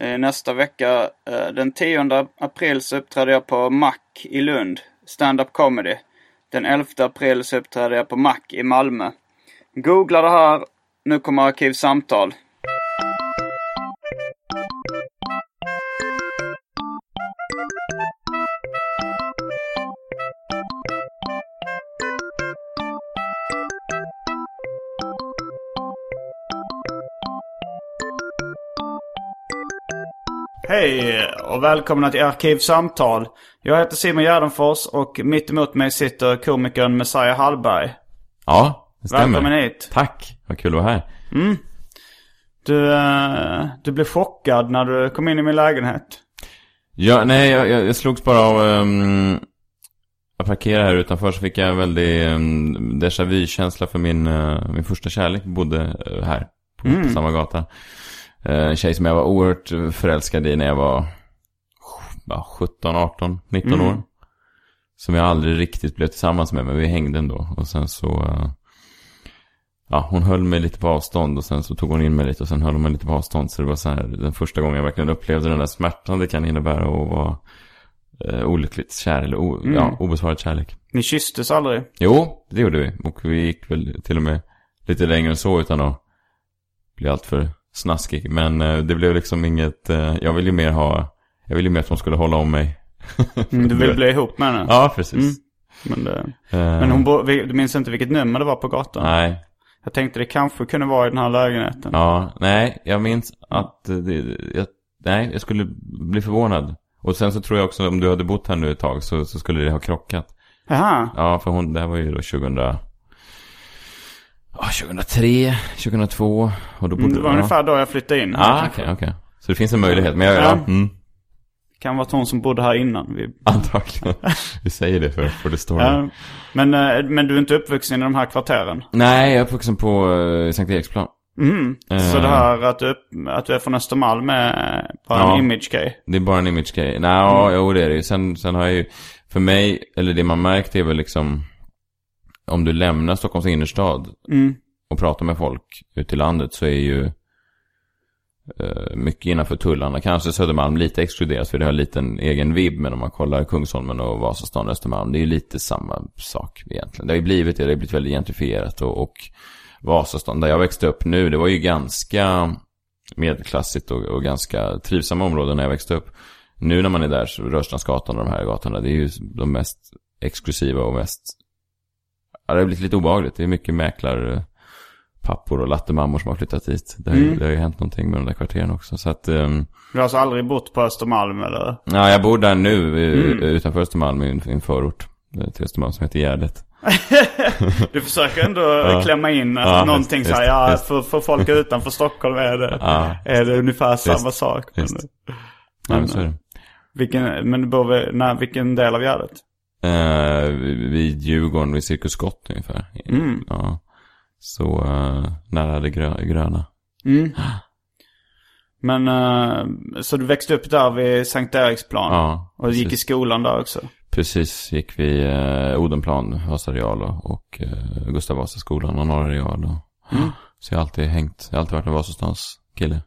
Eh, nästa vecka, eh, den 10 april, så uppträder jag på Mac i Lund. Stand-up comedy. Den 11 april så uppträder jag på Mac i Malmö. Googla det här. Nu kommer Arkivsamtal. Hej och välkomna till Arkivsamtal. Jag heter Simon Gärdenfors och mitt emot mig sitter komikern Messiah Hallberg. Ja, det stämmer. Välkommen hit. Tack, vad kul att vara här. Du, eh, du blev chockad när du kom in i min lägenhet. Ja, nej, jag, jag, jag slogs bara av... Um, jag parkerade här utanför så fick jag en väldig um, déjà vu-känsla för min, uh, min första kärlek bodde uh, här. På, på samma gata. Uh, en tjej som jag var oerhört förälskad i när jag var ja, 17, 18, 19 år. Som jag aldrig riktigt blev tillsammans med, men vi hängde ändå. Och sen så... Uh, ja, hon höll mig lite på avstånd och sen så tog hon in mig lite och sen höll hon mig lite på avstånd. Så det var så här, den första gången jag verkligen upplevde den där smärtan det kan innebära att vara eh, olyckligt kär eller o, ja, obesvarad kärlek. Ni kysstes aldrig? Jo, det gjorde vi. Och vi gick väl till och med lite längre än så utan att bli alltför snaskig. Men eh, det blev liksom inget, eh, jag ville ju mer ha, jag ville ju mer att hon skulle hålla om mig. Mm, Du vill bli ihop med henne? Ja, precis. Mm. Men, det, Eh, men hon bo, du minns inte vilket nummer det var på gatan? Nej, Jag tänkte det kanske kunde vara i den här lägenheten. Ja, nej, jag minns att det, jag, nej, jag skulle bli förvånad. Och sen så tror jag också om du hade bott här nu ett tag så, så skulle det ha krockat. Jaha. Ja, för hon, det här var ju då 2000, ja, 2003, 2002. Och då bodde Mm, Det var ja. ungefär då jag flyttade in. Ja, okej, okej. Så det finns en möjlighet. Men jag, ja, Ja. mm, Kan vara hon som bodde här innan. Vi, antagligen. Vi säger det för, för det står ja. men, eh, men du är inte uppvuxen i de här kvarteren? Nej, jag är uppvuxen på uh, Sankt Eriksplan. Mm. Så Eh. det här att du, att du är från Östermalm är bara Ja. en image-grej? Det är bara en image-grej. Nej, ja, jo det är det ju. Sen, sen har jag ju, för mig, eller det man märkt är väl liksom, om du lämnar Stockholms innerstad Mm. och pratar med folk ute i landet så är ju eh, mycket innanför tullarna. Kanske Södermalm lite exkluderat för det har en egen vibb. Men om man kollar Kungsholmen och Vasastan och Östermalm, det är ju lite samma sak egentligen. Det har ju blivit det, det har blivit väldigt gentrifierat och, och Vasastan, där jag växte upp nu, det var ju ganska medelklassigt och, och ganska trivsamma områden när jag växte upp. Nu när man är där, så Rörstrandsgatan och de här gatorna, det är ju de mest exklusiva och mest... Ja, det har blivit lite obehagligt. Det är mycket mäklar pappor och lattemammor som har flyttat dit. Det har, ju, det har ju hänt någonting med de där kvarteren också. Så att, um, Du har alltså aldrig bott på Östermalm eller? ja, jag bor där nu mm. utanför Östermalm i en, i en förort eh, till Östermalm som heter Gärdet. Du försöker ändå klämma in Ja, någonting visst, så här, ja, visst. för, för folk utanför Stockholm är det, Ja. är det ungefär samma sak. Men, visst. Ja, men så är det. vilken, men du bor vid, nej, vilken del av Gärdet? Eh, vid Djurgården, vid Cirkus Scott ungefär. Mm. Ja. Så uh, nära det grö- gröna. Mm. Men, eh, så du växte upp där vid Sankt Eriksplan? Ja, Och gick i precis. skolan där också? Precis, gick vi uh, Odenplan, Vasa Real och, och uh, Gustav Vasaskolan och Norra Real. Och, Mm. Så jag har alltid hängt, jag har alltid varit en Vasastans kille.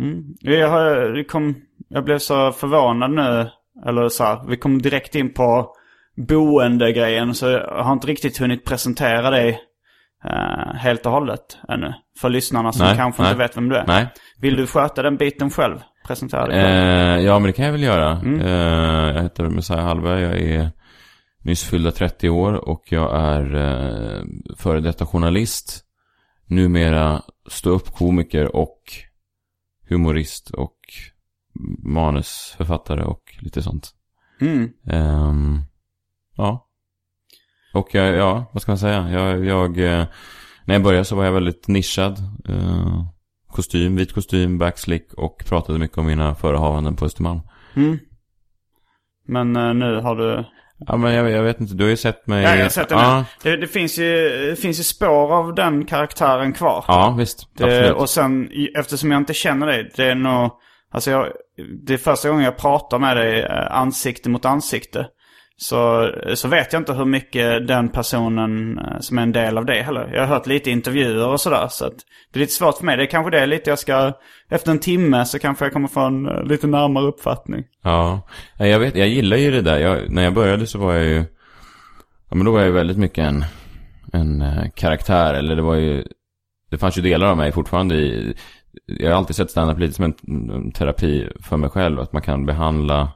Mm. Jag, har, kom, jag blev så förvånad nu. Eller så här, vi kom direkt in på boendegrejen. Så jag har inte riktigt hunnit presentera dig eh, helt och hållet ännu. För lyssnarna som Nej, kanske nej. inte vet vem du är. Nej. Vill du sköta den biten själv? Presentera dig själv. Eh, ja, men det kan jag väl göra. Mm. Eh, jag heter Messiah Hallberg. Jag är nyss fyllda 30 år och jag är eh, före detta journalist. Numera ståuppkomiker och humorist och manusförfattare och lite sånt. Mm. Ehm, ja. Och jag, ja, vad ska man säga? Jag, jag, eh, när jag började så var jag väldigt nischad. Eh, kostym, vit kostym, backslick och pratade mycket om mina förehavanden på Östermalm. Mm. Men eh, nu har du... Ja, men jag, jag vet inte, du har ju sett mig... Ja, jag har sett det ja, nu. Det, det, finns ju, det finns ju spår av den karaktären kvar. ja, visst. Det, absolut. och sen, eftersom jag inte känner dig, det är nog... Alltså jag, det är första gången jag pratar med dig eh, ansikte mot ansikte. Så, så vet jag inte hur mycket den personen eh, som är en del av det heller. Jag har hört lite intervjuer och sådär. Så att det är lite svårt för mig. Det är kanske det lite jag ska... Efter en timme så kanske jag kommer få en eh, lite närmare uppfattning. Ja, jag vet, jag gillar ju det där. Jag, när jag började så var jag ju, ja men då var jag ju väldigt mycket en, en eh, karaktär. Eller det var ju, det fanns ju delar av mig fortfarande i, jag har alltid sett stand-up lite som en terapi för mig själv. Att man kan behandla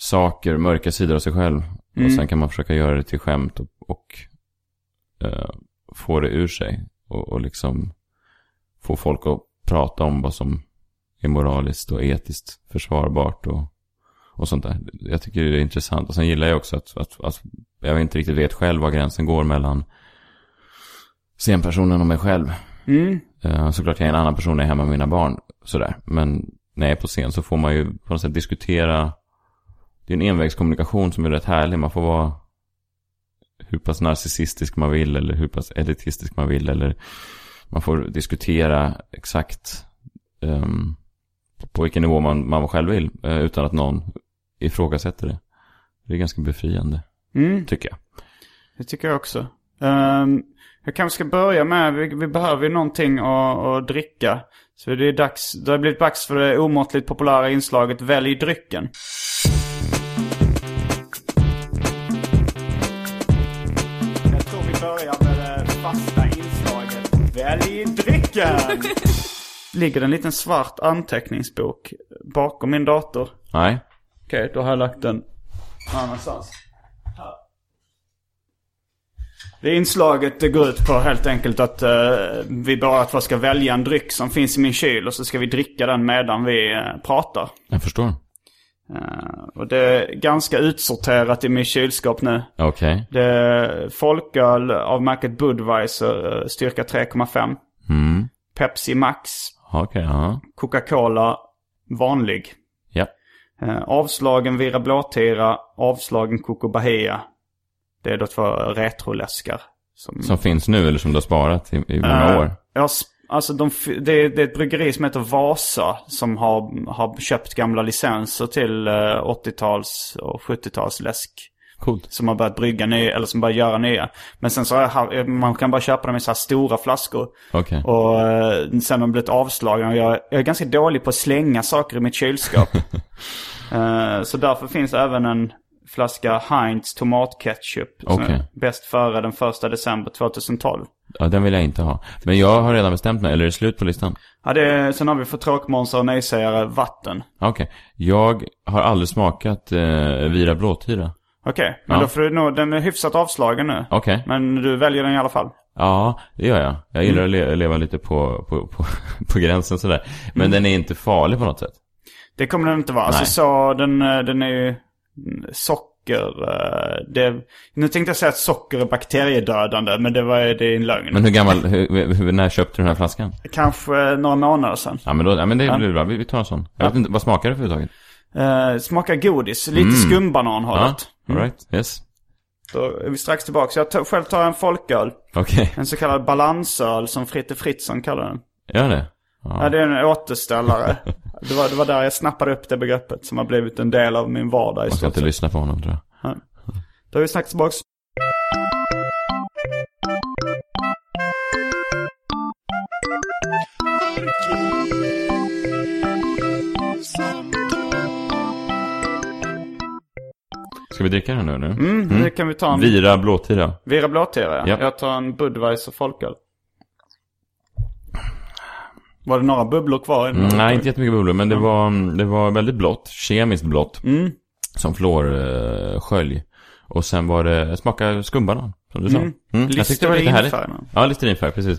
saker, mörka sidor av sig själv. Och sen kan man försöka göra det till skämt och, och eh, få det ur sig. Och, och liksom få folk att prata om vad som är moraliskt och etiskt försvarbart och, och sånt där. Jag tycker det är intressant. Och sen gillar jag också att, att, att jag inte riktigt vet själv var gränsen går mellan scenpersonen och mig själv. Mm. Eh, såklart jag är en annan person när jag är hemma med mina barn. Sådär. Men när jag är på scen så får man ju på något sätt diskutera. Det är en envägskommunikation som är rätt härlig. Man får vara hur pass narcissistisk man vill eller hur pass elitistisk man vill. Eller man får diskutera exakt ehm, på vilken nivå man, man själv vill. eh, utan att någon ifrågasätter det. Det är ganska befriande, Mm. tycker jag. Det tycker jag också. Um, jag kanske ska börja med, vi, vi behöver ju någonting att, att dricka. Så det är dags, det har blivit dags för det omåttligt populära inslaget Välj drycken. Inslaget Välj drycken! Ligger det en liten svart anteckningsbok bakom min dator. Nej, Okej, då har jag lagt den någon annanstans. Här. Det inslaget det går ut på helt enkelt att eh, vi bara två ska välja en dryck som finns i min kyl och så ska vi dricka den medan vi eh, pratar. jag förstår. Eh, och det är ganska utsorterat i min kylskåp nu. Okej. Det är folköl av märket Budweiser, eh, styrka 3,5. Mm. Pepsi Max, Okej, ja. Coca-Cola, vanlig. Ja. Eh, avslagen Vira Blåtira, avslagen Coco Bahia. Det är då två retroläskar. Som, Som finns nu eller som du har sparat i, i många Eh, år. Ja, s- alltså de, det, är, det är ett bryggeri som heter Vasa som har, har köpt gamla licenser till eh, 80-tals och 70-tals läsk. Coolt. Som har börjat brygga nya, eller som börjat göra nya. Men sen så har ha- man kan bara köpa dem i så här stora flaskor. Okej. Och eh, sen har de blivit avslagna. Och jag, jag är ganska dålig på att slänga saker i mitt kylskåp. Eh, så därför finns även en flaska Heinz tomatketchup. Som är bäst före den första december 2012. Ja, den vill jag inte ha. Men jag har redan bestämt mig, eller är det slut på listan? Ja, det är, sen har vi för tråkmånsar och nejsägare vatten. Okej. Jag har aldrig smakat eh, Vira Blåtira. Okej, men Ja. då får du nog, den är hyfsat avslagen nu. Okej. Men du väljer den i alla fall. Ja, det gör jag. Jag gillar att le- leva lite på, på, på, på gränsen sådär. Men Mm. den är inte farlig på något sätt. Det kommer den inte vara. Alltså Nej. så den, eh, den är ju mm, socker. eh, Det, nu tänkte jag säga att socker är bakteriedödande, men det, var, det är en lögn. Men hur gammal, hur, hur, när köpte du den här flaskan? Kanske några månader sedan. Ja men, då, ja, men det blir bra, vi, vi tar en sån. Jag vet inte, vad smakar det överhuvudtaget? Eh, smakar godis, lite skumbananhållet. Ja, alright, yes. Då är vi strax tillbaka. Så jag tar, själv tar en folköl. Okej, En så kallad balansöl som Fritte Fritzson kallar den. gör det? Ja, det är en återställare. det, var, det var där jag snappade upp det begreppet som har blivit en del av min vardag i Man ska inte lyssna på honom tror jag. Då är vi strax tillbaka. Ska vi dricka den nu? nu? Mm, Nu kan vi ta en Vira Blåtira. Vira Blåtira. Ja. Ja. Jag tar en Budweiser folköl. Var det några bubblor kvar? Mm, nej, inte jättemycket bubblor, men det var, det var väldigt blått. Kemiskt blått. Mm. Som fluorskölj. Och sen var det smaka skumbanan, som du sa. Mm. jag tyckte det var lite härligt. Ja, listerinfärg, precis.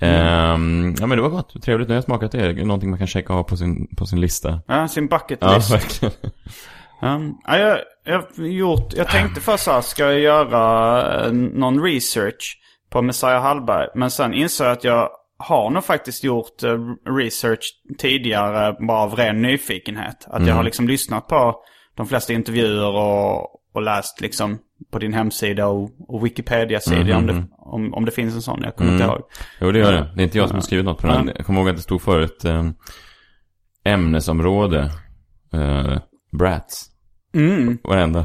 Ehm, ja, men det var gott. Trevligt. Nu har jag smakat det. Någonting man kan checka av på sin, på sin lista. Ja, sin bucket Ja, list. verkligen. Um, ja, jag, jag, gjort, jag tänkte först så här, ska jag göra eh, någon research på Messiah Hallberg? Men sen insåg jag att jag har nog faktiskt gjort eh, research tidigare bara av ren nyfikenhet. Att jag har liksom lyssnat på de flesta intervjuer och, och läst liksom på din hemsida och, och Wikipedia-sida om, det, om, om det finns en sån. Jag kommer inte ihåg. Jo, det gör det. Det är inte jag som har skrivit något på den. Jag kommer ihåg att det stod förut eh, ämnesområde. Eh, brats. Mm. Varenda.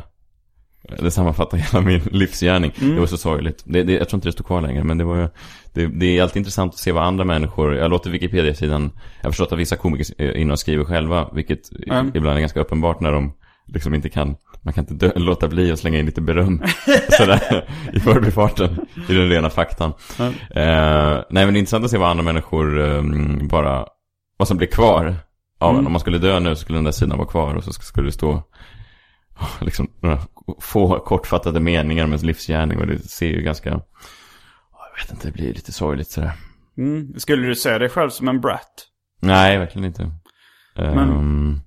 Det sammanfattar hela min livsgärning. Det var så sorgligt. Det, det, jag tror inte det står kvar längre, men det var det, det är alltid intressant att se vad andra människor, jag låter Wikipedia-sidan, jag har förstått att vissa komiker är inne och skriver själva, vilket Mm. ibland är ganska uppenbart när de liksom inte kan, man kan inte dö, låta bli att slänga in lite beröm sådär i förbifarten, i den rena faktan. Eh, nej men det är intressant att se vad andra människor eh, bara, vad som blir kvar av en. Om man skulle dö nu skulle den där sidan vara kvar och så skulle det stå liksom några få kortfattade meningar om ens livsgärning och det ser ju ganska, jag vet inte, det blir lite sorgligt sådär. Mm. Skulle du se dig själv som en brat? Nej, verkligen inte. Ehm, Men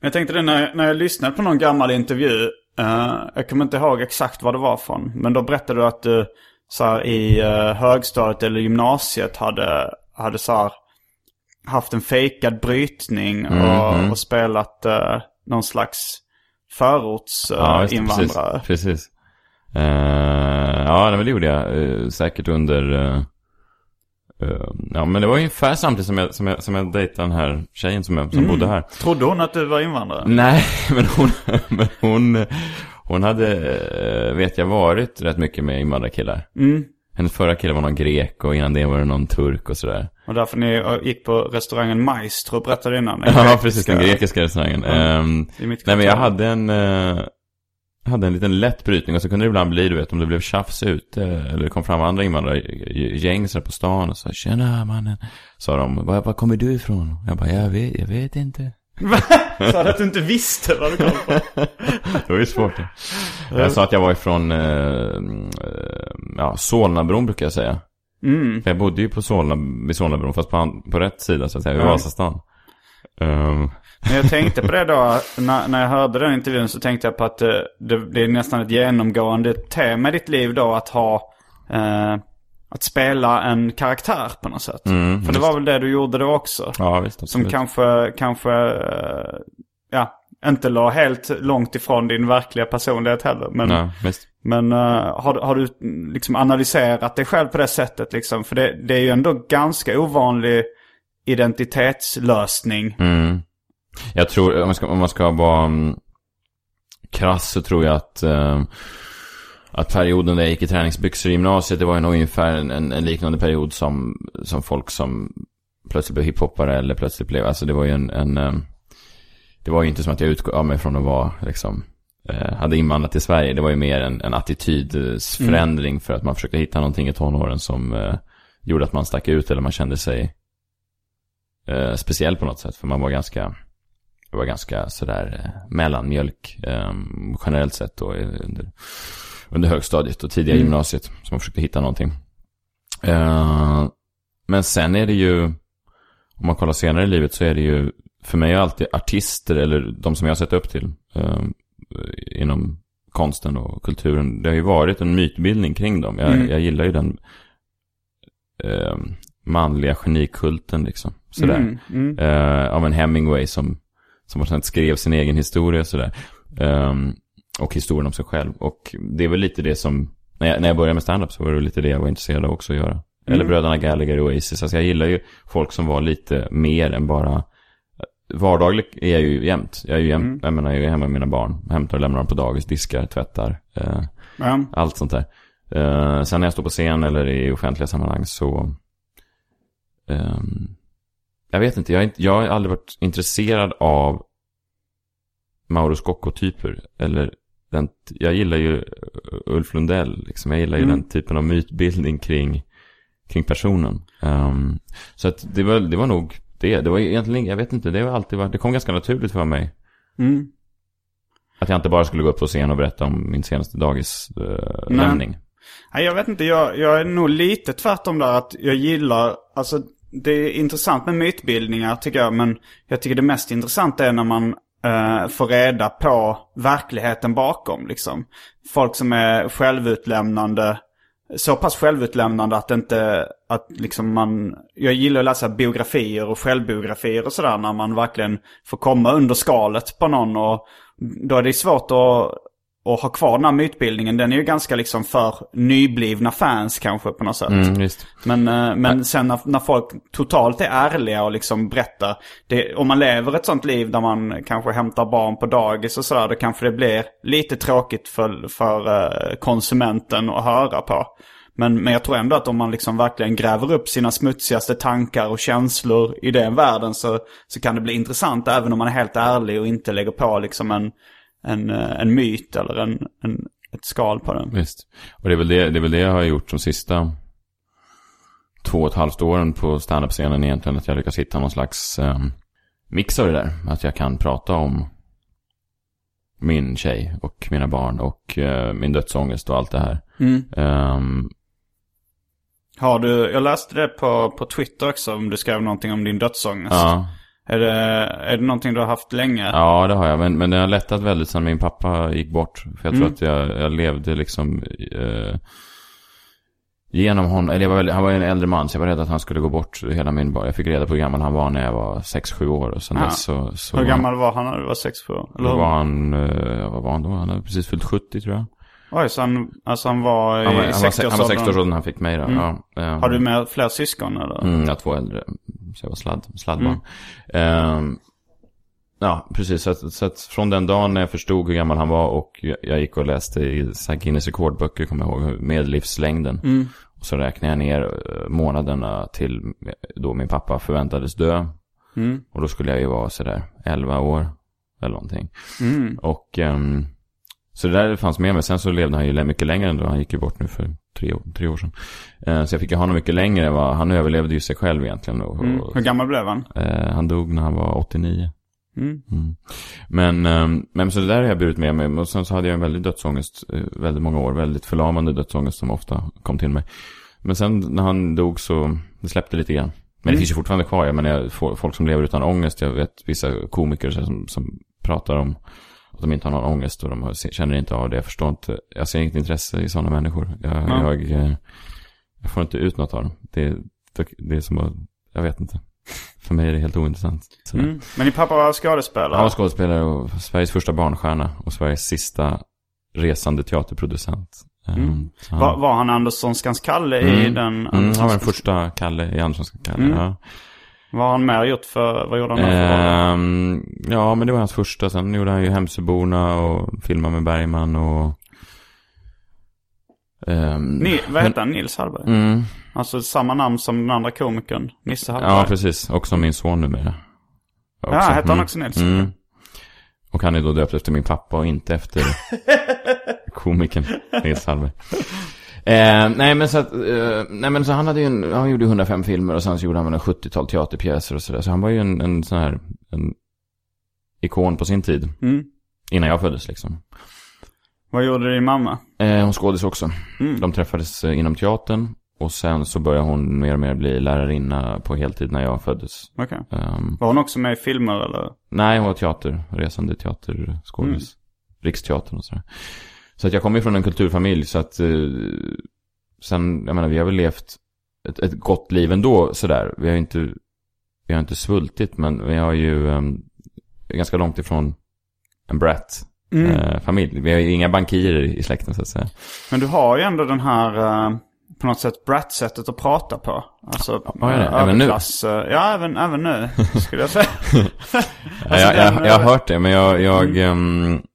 jag tänkte det när, när jag lyssnade på någon gammal intervju. eh, jag kommer inte ihåg exakt vad det var från. Men då berättade du att du så här, i uh, högstadiet eller gymnasiet hade, hade så här, haft en fejkad brytning och, och spelat uh, någon slags ja, förortsinvandrare. precis. precis. Eh, ja, men det gjorde jag eh, säkert under... eh, ja, men det var ungefär samtidigt som jag, som jag, som jag dejtade den här tjejen som, jag, som bodde här. Trodde hon att du var invandrare? Nej, men hon, men hon, hon hade, vet jag, varit rätt mycket med invandrarkillar. Mm. Hennes förra kille var någon grek och innan det var det någon turk och sådär. Och därför ni eh, gick på restaurangen Maestro, berättade innan. Ja, precis, den grekiska restaurangen. I mitt nej, men jag hade en, eh, hade en liten lätt brytning och så kunde det ibland bli, du vet, om det blev tjafs ute eller det kom fram andra invandrargäng så där på stan och sa Tjena mannen, sa de, var, var kommer du ifrån? Jag bara, jag vet, jag vet inte. Sa du att du inte visste vad du kom på? Det var ju svårt. det. Jag sa att jag var ifrån, eh, eh, ja, Solnabron brukar jag säga. Mm. För jag bodde ju på Solna, vid Solnabron, fast på, på rätt sida så att säga, vid Ja. Vasastan. Ehm, Men jag tänkte på det då, när, när jag hörde den intervjun så tänkte jag på att det, det, det är nästan ett genomgående tema i ditt liv då att ha, eh, att spela en karaktär på något sätt. Mm, För det var väl det du gjorde då också? ja, visst. Som kanske, kanske, eh, ja, inte låg helt långt ifrån din verkliga personlighet heller. Men, Ja, visst. men eh, har, du- har du liksom analyserat dig själv på det sättet liksom? För det, det är ju ändå ganska ovanlig identitetslösning. Mm. Jag tror, om man ska, om man ska vara um, krass så tror jag att, eh, att perioden där jag gick i träningsbyxor i gymnasiet, det var nog ungefär en, en, en liknande period som, som folk som plötsligt blev hiphoppare eller plötsligt blev, alltså det var ju en, en eh, det var ju inte som att jag utgav mig från att vara, liksom, eh, hade invandrat till Sverige. Det var ju mer en, en attitydsförändring för att man försökte hitta någonting i tonåren som eh, gjorde att man stack ut eller man kände sig eh, speciell på något sätt. För man var ganska, var ganska sådär eh, mellanmjölk eh, generellt sett då under, under högstadiet och tidiga gymnasiet. Så man försökte hitta någonting. Eh, men sen är det ju, om man kollar senare i livet så är det ju, för mig är alltid artister eller de som jag har sett upp till eh, inom konsten och kulturen, det har ju varit en mytbildning kring dem. Jag, Mm. jag gillar ju den eh, manliga genikulten liksom. Sådär. Mm, mm. Eh, av en Hemingway som, som på skrev sin egen historia sådär. Ehm, och historien om sig själv. Och det är väl lite det som, när jag, när jag började med stand-up så var det lite det jag var intresserad av också att göra. Eller bröderna Gallagher och Oasis. Alltså jag gillar ju folk som var lite mer än bara Vardaglig är jag ju jämt. Jag är ju jämt, jag menar jag är hemma med mina barn. Hämtar och lämnar dem på dagis, diskar, tvättar. Eh, Ja. allt sånt där. Eh, sen när jag står på scen eller i offentliga sammanhang så... ehm, jag vet inte, jag, är inte, jag har aldrig varit intresserad av Mauro Scocco-typer. Eller den, jag gillar ju Ulf Lundell, liksom. Jag gillar ju Mm. den typen av mytbildning kring, kring personen. Ehm, så att det var, det var nog det. Det var egentligen, jag vet inte, det har alltid varit, det kom ganska naturligt för mig. Mm. Att jag inte bara skulle gå upp på scen och berätta om min senaste dagislämning. Nej, jag vet inte. Jag, jag är nog lite tvärtom där att jag gillar, alltså det är intressant med mytbildningar tycker jag. Men jag tycker det mest intressanta är när man eh, få reda på verkligheten bakom liksom. Folk som är självutlämnande. Så pass självutlämnande att inte, att liksom man, jag gillar att läsa biografier och självbiografier och sådär när man verkligen får komma under skalet på någon och då är det svårt att och ha kvar den här mytbildningen. Den är ju ganska liksom för nyblivna fans kanske på något sätt. Mm. Men, eh, men sen när, när folk totalt är ärliga och liksom berättar. Det, om man lever ett sånt liv där man kanske hämtar barn på dagis och sådär. Då kanske det blir lite tråkigt för, för eh, konsumenten att höra på. Men, men jag tror ändå att om man liksom verkligen gräver upp sina smutsigaste tankar och känslor i den världen så, så kan det bli intressant även om man är helt ärlig och inte lägger på liksom en en, eh, en myt eller en, en, ett skal på den. Visst. Och det är, väl det, det är väl det jag har gjort de sista två och ett halvt åren på standup-scenen egentligen. Att jag lyckas hitta någon slags um, mix av det där. Att jag kan prata om min tjej och mina barn och uh, min dödsångest och allt det här. Mm. Um, har du, jag läste det på, på Twitter också om du skrev någonting om din dödsångest. ja. Är det, är det någonting du har haft länge? Ja, det har jag. Men, men det har lättat väldigt sedan min pappa gick bort. För jag tror Mm. att jag, jag levde liksom eh, genom honom. Eller jag var väldigt, han var en äldre man så jag var rädd att han skulle gå bort hela min. Jag fick reda på hur gammal han var när jag var 6-7 år. Och sen Ja. så, så... Hur gammal var han när du var 6-7 år? Eller Då var han, eh, vad var han då? Han hade precis fyllt 70 tror jag. Oj, så han, alltså han var i Han var, han var, se- han var 16 år 60-årsåldern. när han fick mig då. Mm. Ja, ehm, Har du med fler syskon eller? Mm, jag har två äldre. Så jag var sladd, sladdbarn. Mm. Ehm, ja, precis. Så att, så att från den dagen när jag förstod hur gammal han var och jag, gick och läste i så Guinness rekordböcker, kommer jag ihåg, medellivslängden. Mm. Och så räknade jag ner eh, månaderna till då min pappa förväntades dö. Mm. Och då skulle jag ju vara sådär 11 år eller någonting. Mm. Och ehm, så det där fanns med mig. Sen så levde han ju mycket längre ändå. Han gick ju bort nu för tre, år- tre år sedan. Eh, så jag fick ju ha honom mycket längre. än vad- Han överlevde ju sig själv egentligen. Och, Mm. och, Hur gammal blev han? eh, han dog när han var 89. Mm. Mm. Men, ehm, men så det där har jag burit med mig. Och sen så hade jag en väldigt dödsångest eh, väldigt många år. Väldigt förlamande dödsångest som ofta kom till mig. Men sen när han dog så det släppte lite grann. Men det Mm. finns ju fortfarande kvar. Jag menar, folk som lever utan ångest. Jag vet vissa komiker som, som pratar om att de inte har någon ångest och de har, känner inte av det. Jag förstår inte. Jag ser inget intresse i sådana människor. Jag, Ja. jag, eh, jag får inte ut något av dem. Det, det, det är som att, jag vet inte. För mig är det helt ointressant. Mm. Men din pappa var skådespelare? Han var skådespelare och Sveriges första barnstjärna och Sveriges sista resande teaterproducent. Mm. Så han, Var, var han Anderssonskans Kalle i Mm. den? mm, han var den första Kalle i Anderssonska Kalle. Mm. Ja. Vad har han mer gjort för, vad gjorde han mer för? Ehm, ja, men det var hans första. Sen gjorde han ju Hemsöborna och filmade med Bergman och... ehm, Ni, vad heter han? Nils Hallberg? Mm, Alltså samma namn som den andra komikern, Nisse Hallberg. ja, precis. Också min son numera. Ja, hette han också Nils? Mm. Och han är då döpt efter min pappa och inte efter komikern Nils Hallberg. Eh, nej men så att, eh, nej men så han hade ju en, han gjorde ju 105 filmer och sen så gjorde han en 70-tal teaterpjäser och sådär. Så han var ju en, en sån här, en ikon på sin tid. Mm. Innan jag föddes liksom. Vad gjorde din mamma? Eh, hon skådis också. Mm. De träffades eh, inom teatern. Och sen så började hon mer och mer bli lärarinna på heltid när jag föddes. Okej. Ehm, Var hon också med i filmer eller? nej, hon var teater, resande teaterskådis. Riksteatern och sådär. Så att jag kommer ju från en kulturfamilj så att eh, sen, jag menar vi har väl levt ett, ett gott liv ändå sådär. Vi har ju inte, vi har inte svultit men vi har ju um, ganska långt ifrån en brat Mm. eh, familj. Vi har ju inga bankirer i släkten så att säga. Men du har ju ändå den här, eh, på något sätt, brat-sättet att prata på. Alltså, jag det? eh, Även nu? eh, Ja, även, även nu, skulle jag säga. Ja, Alltså, jag, den, jag, jag har eh, hört det, men jag... jag ehm, ja,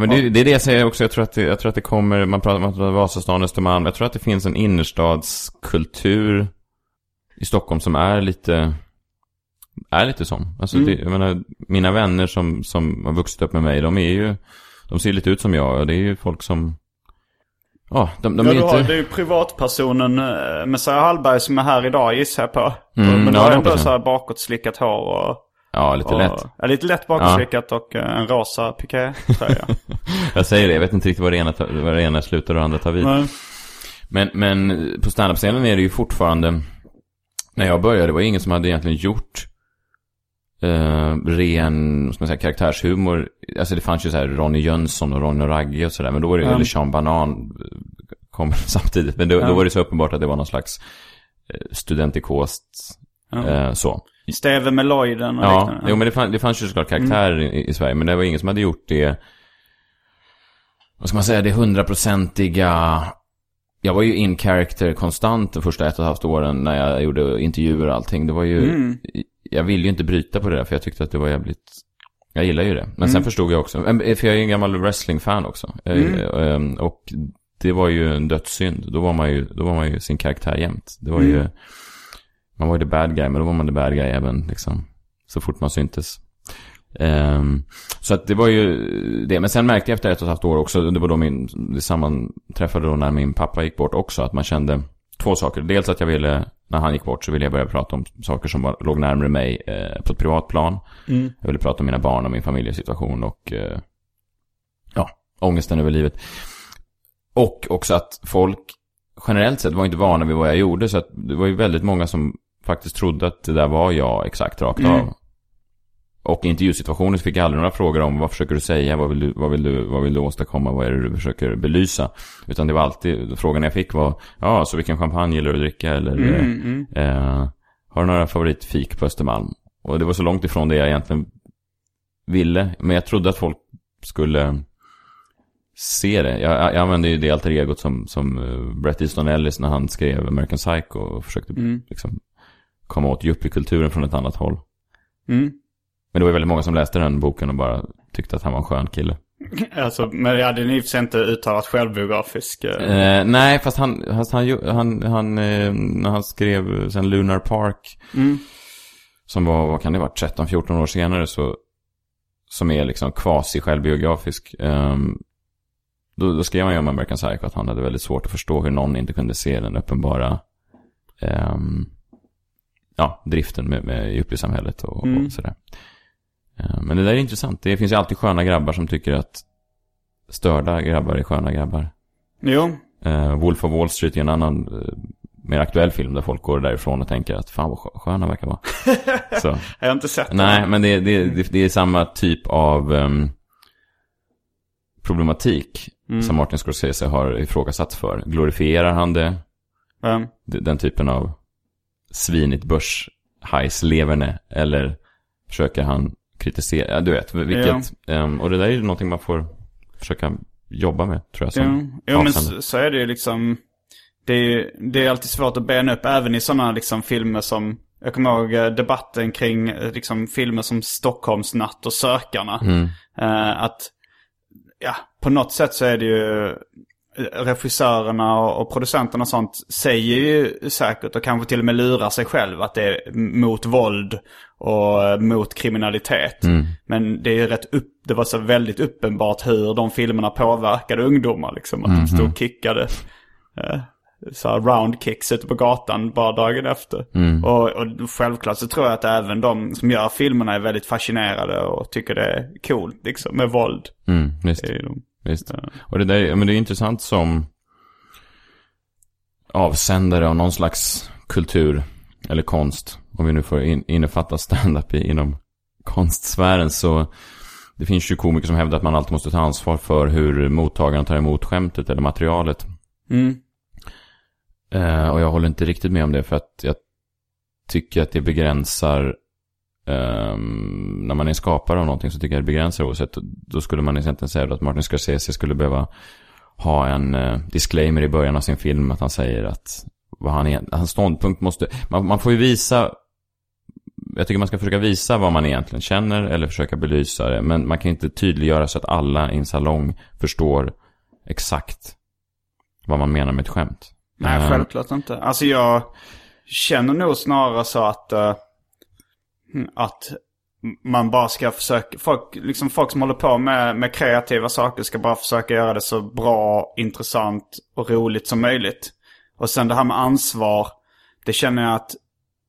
men det, det är det jag säger också. Jag tror att det, jag tror att det kommer... Man pratar om Vasastan, Östermalm. Jag tror att det finns en innerstadskultur i Stockholm som är lite... Är lite sån. Alltså, Mm. det, jag menar, mina vänner som, som har vuxit upp med mig, de är ju... De ser lite ut som jag. Och det är ju folk som... Ja, de, de ja, du har, inte... det är ju privatpersonen eh, Messiah Hallberg som är här idag gissar jag på. Mm, Men du ja, har ändå så här bakåt slickat hår och... Ja, lite och, lätt. Ja, lite lätt bakåtrickat och eh, en rosa piké-tröja. Jag säger det, jag vet inte riktigt vad det ena, vad det ena slutar och det andra tar vid. Nej. Men, men på standup-scenen är det ju fortfarande... När jag började det var det ingen som hade egentligen gjort eh, ren, ska man säga, karaktärshumor. Alltså det fanns ju så här Ronny Jönsson och Ronny Ragge och sådär. Men då var det, Ja. eller Sean Banan eh, kom samtidigt. Men då, Ja. då var det så uppenbart att det var någon slags eh, studentikost, Ja. eh, så. Steve Meloiden och Ja, liknande. jo, men det, fann, det fanns ju såklart karaktärer i, i Sverige. Men det var ingen som hade gjort det, vad ska man säga, det hundraprocentiga... Jag var ju in character konstant de första ett och ett halvt åren när jag gjorde intervjuer och allting. Det var ju, Mm. jag ville ju inte bryta på det där för jag tyckte att det var jävligt, jag gillar ju det. Men sen Mm. förstod jag också, eh, för jag är en gammal wrestling-fan också. Mm. eh, Och det var ju en dödssynd. Då var man ju, då var man ju sin karaktär jämt. Det var ju, Mm. Man var ju the bad guy, men då var man the bad guy även liksom, så fort man syntes. Ehm, så att det var ju det. Men sen märkte jag efter ett och ett halvt år också, det var då min, det sammanträffade då när min pappa gick bort också, att man kände två saker. Dels att jag ville, när han gick bort så ville jag börja prata om saker som var, låg närmare mig eh, på ett privat plan. Mm. Jag ville prata om mina barn och min familjesituation och eh, ja, ångesten över livet. Och också att folk generellt sett var inte vana vid vad jag gjorde. Så att det var ju väldigt många som faktiskt trodde att det där var jag exakt rakt Mm. av. Och i intervjusituationer så fick jag aldrig några frågor om vad försöker du säga, vad vill du, vad vill du, vad vill du åstadkomma, vad är det du försöker belysa. Utan det var alltid, frågan jag fick var, ja, så vilken champagne gillar du att dricka? Eller, Mm, mm. Eh, har du några favoritfik på Östermalm? Och det var så långt ifrån det jag egentligen ville. Men jag trodde att folk skulle se det. Jag, jag använde ju det alter egot som, som eh, Bret Easton Ellis när han skrev American Psycho och försökte Mm. liksom komma åt yuppiekulturen från ett annat håll. Mm. Men det var väldigt många som läste den boken och bara tyckte att han var en skön kille. Alltså, men jag hade i för sig inte uttalat självbiografisk. eh, Eh, nej, fast han, fast han, ju- han, han eh, när han skrev sen Lunar Park, Mm. som var, vad kan det vara, 13-14 år senare, så, som är liksom quasi-självbiografisk. ehm, då, då skrev han ju om American Psycho att han hade väldigt svårt att förstå hur någon inte kunde se den uppenbara ehm, ja, driften med, med yuppiesamhället och, Mm. och sådär. Eh, men det där är intressant. Det finns ju alltid sköna grabbar som tycker att störda grabbar är sköna grabbar. Jo. Uh, Wolf of Wall Street är en annan eh, mer aktuell film där folk går därifrån och tänker att fan vad skö- skön han verkar vara. Så. Jag har inte sett den. Nej, men det, det, det, det är samma typ av ehm, problematik Mm. som Martin Scorsese har ifrågasatt för. Glorifierar han det? D- Den typen av svinigt börshajsleverne? Eller försöker han kritisera? Ja, du vet, vilket. ehm, och det där är ju någonting man får försöka jobba med, tror jag. Som jo men avsändare. så, så är det ju liksom. Det är, ju- det är alltid svårt att bena upp även i sådana liksom filmer som. Jag kommer ihåg eh, debatten kring eh, liksom filmer som Stockholmsnatt och Sökarna. Mm. Eh, att, ja, på något sätt så är det ju regissörerna och, producenterna och sånt säger ju säkert och kanske till och med lurar sig själv att det är mot våld och mot kriminalitet. Mm. Men det är ju rätt upp, det var så väldigt uppenbart hur de filmerna påverkade ungdomar liksom. Att de stod och kickade eh, så här round kicks ute på gatan bara dagen efter. Och, och självklart så tror jag att även de som gör filmerna är väldigt fascinerade och tycker det är coolt liksom med våld. Mm, visst. Det Visst. Och det där är, men det är intressant som avsändare av någon slags kultur eller konst. Om vi nu får in, innefatta stand-up inom konstsfären så det finns ju komiker som hävdar att man alltid måste ta ansvar för hur mottagaren tar emot skämtet eller materialet. Mm. Eh, och jag håller inte riktigt med om det för att jag tycker att det begränsar ehm, när man är skapare av någonting så tycker jag det begränsar oavsett. Då skulle man egentligen säga att Martin Scorsese skulle behöva ha en eh, disclaimer i början av sin film att han säger att vad han är, hans ståndpunkt måste, man, man får ju visa jag tycker man ska försöka visa vad man egentligen känner eller försöka belysa det. Men man kan inte tydliggöra så att alla i en salong förstår exakt vad man menar med ett skämt. Nej, Eh, självklart inte. Alltså jag känner nog snarare så att, eh, Mm, att man bara ska försöka, folk, liksom folk som håller på med, med kreativa saker ska bara försöka göra det så bra, intressant och roligt som möjligt. Och sen det här med ansvar, det känner jag att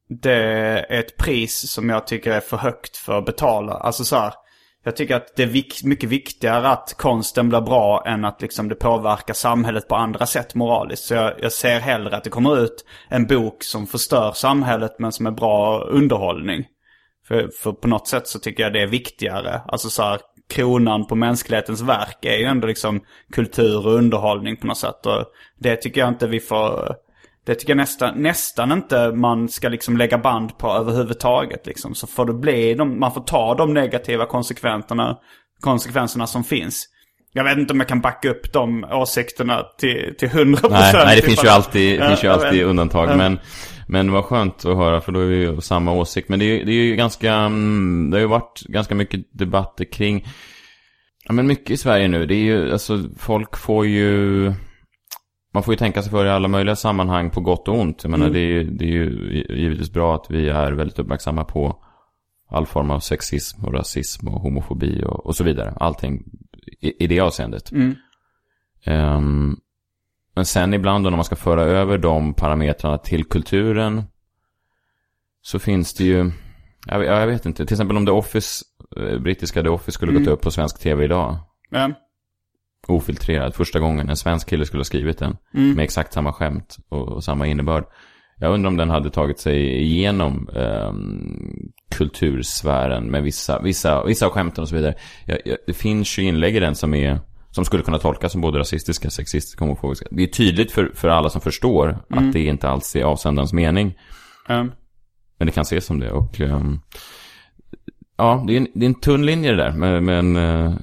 det är ett pris som jag tycker är för högt för att betala. Alltså så här, jag tycker att det är vik- mycket viktigare att konsten blir bra än att liksom det påverkar samhället på andra sätt moraliskt. Så jag, jag ser hellre att det kommer ut en bok som förstör samhället men som är bra underhållning. För, för på något sätt så tycker jag det är viktigare. Alltså så här, kronan på mänsklighetens verk är ju ändå liksom kultur och underhållning på något sätt. Och det tycker jag inte vi får... Det tycker jag nästan, nästan inte man ska liksom lägga band på överhuvudtaget. Liksom. Så får det bli, de, man får ta de negativa konsekvenserna, konsekvenserna som finns. Jag vet inte om jag kan backa upp de åsikterna till, till 100%. Nej, nej det finns ju alltid, Ja, finns ju jag alltid undantag. Ja. Men, vad skönt att höra, för då är vi ju samma åsikt. Men det är, det är ju ganska, mm, det har ju varit ganska mycket debatter kring, ja men mycket i Sverige nu. Det är ju, alltså folk får ju, man får ju tänka sig för i alla möjliga sammanhang på gott och ont. Jag menar, Mm. det, är, ju- det är ju givetvis bra att vi är väldigt uppmärksamma på all form av sexism och rasism och homofobi och, och så vidare. Allting i, i det avseendet. Mm. Ehm, men sen ibland då när man ska föra över de parametrarna till kulturen så finns det ju, jag, jag vet inte, till exempel om The Office, eh, brittiska The Office skulle gått upp på svensk tv idag. Ja. Ofiltrerad, första gången en svensk kille skulle ha skrivit den. Med exakt samma skämt och, och samma innebörd. Jag undrar om den hade tagit sig igenom ehm, kultursfären med vissa, vissa, vissa av skämten och så vidare. Jag, jag, det finns ju inlägg i den som är som skulle kunna tolkas som både rasistiska, sexistiska, homofobiska. Det är tydligt för, för alla som förstår att det inte alls är avsändarens mening. Ja. Men det kan ses som det. Och ehm, ja, det är, en, det är en tunn linje det där. Men, men eh,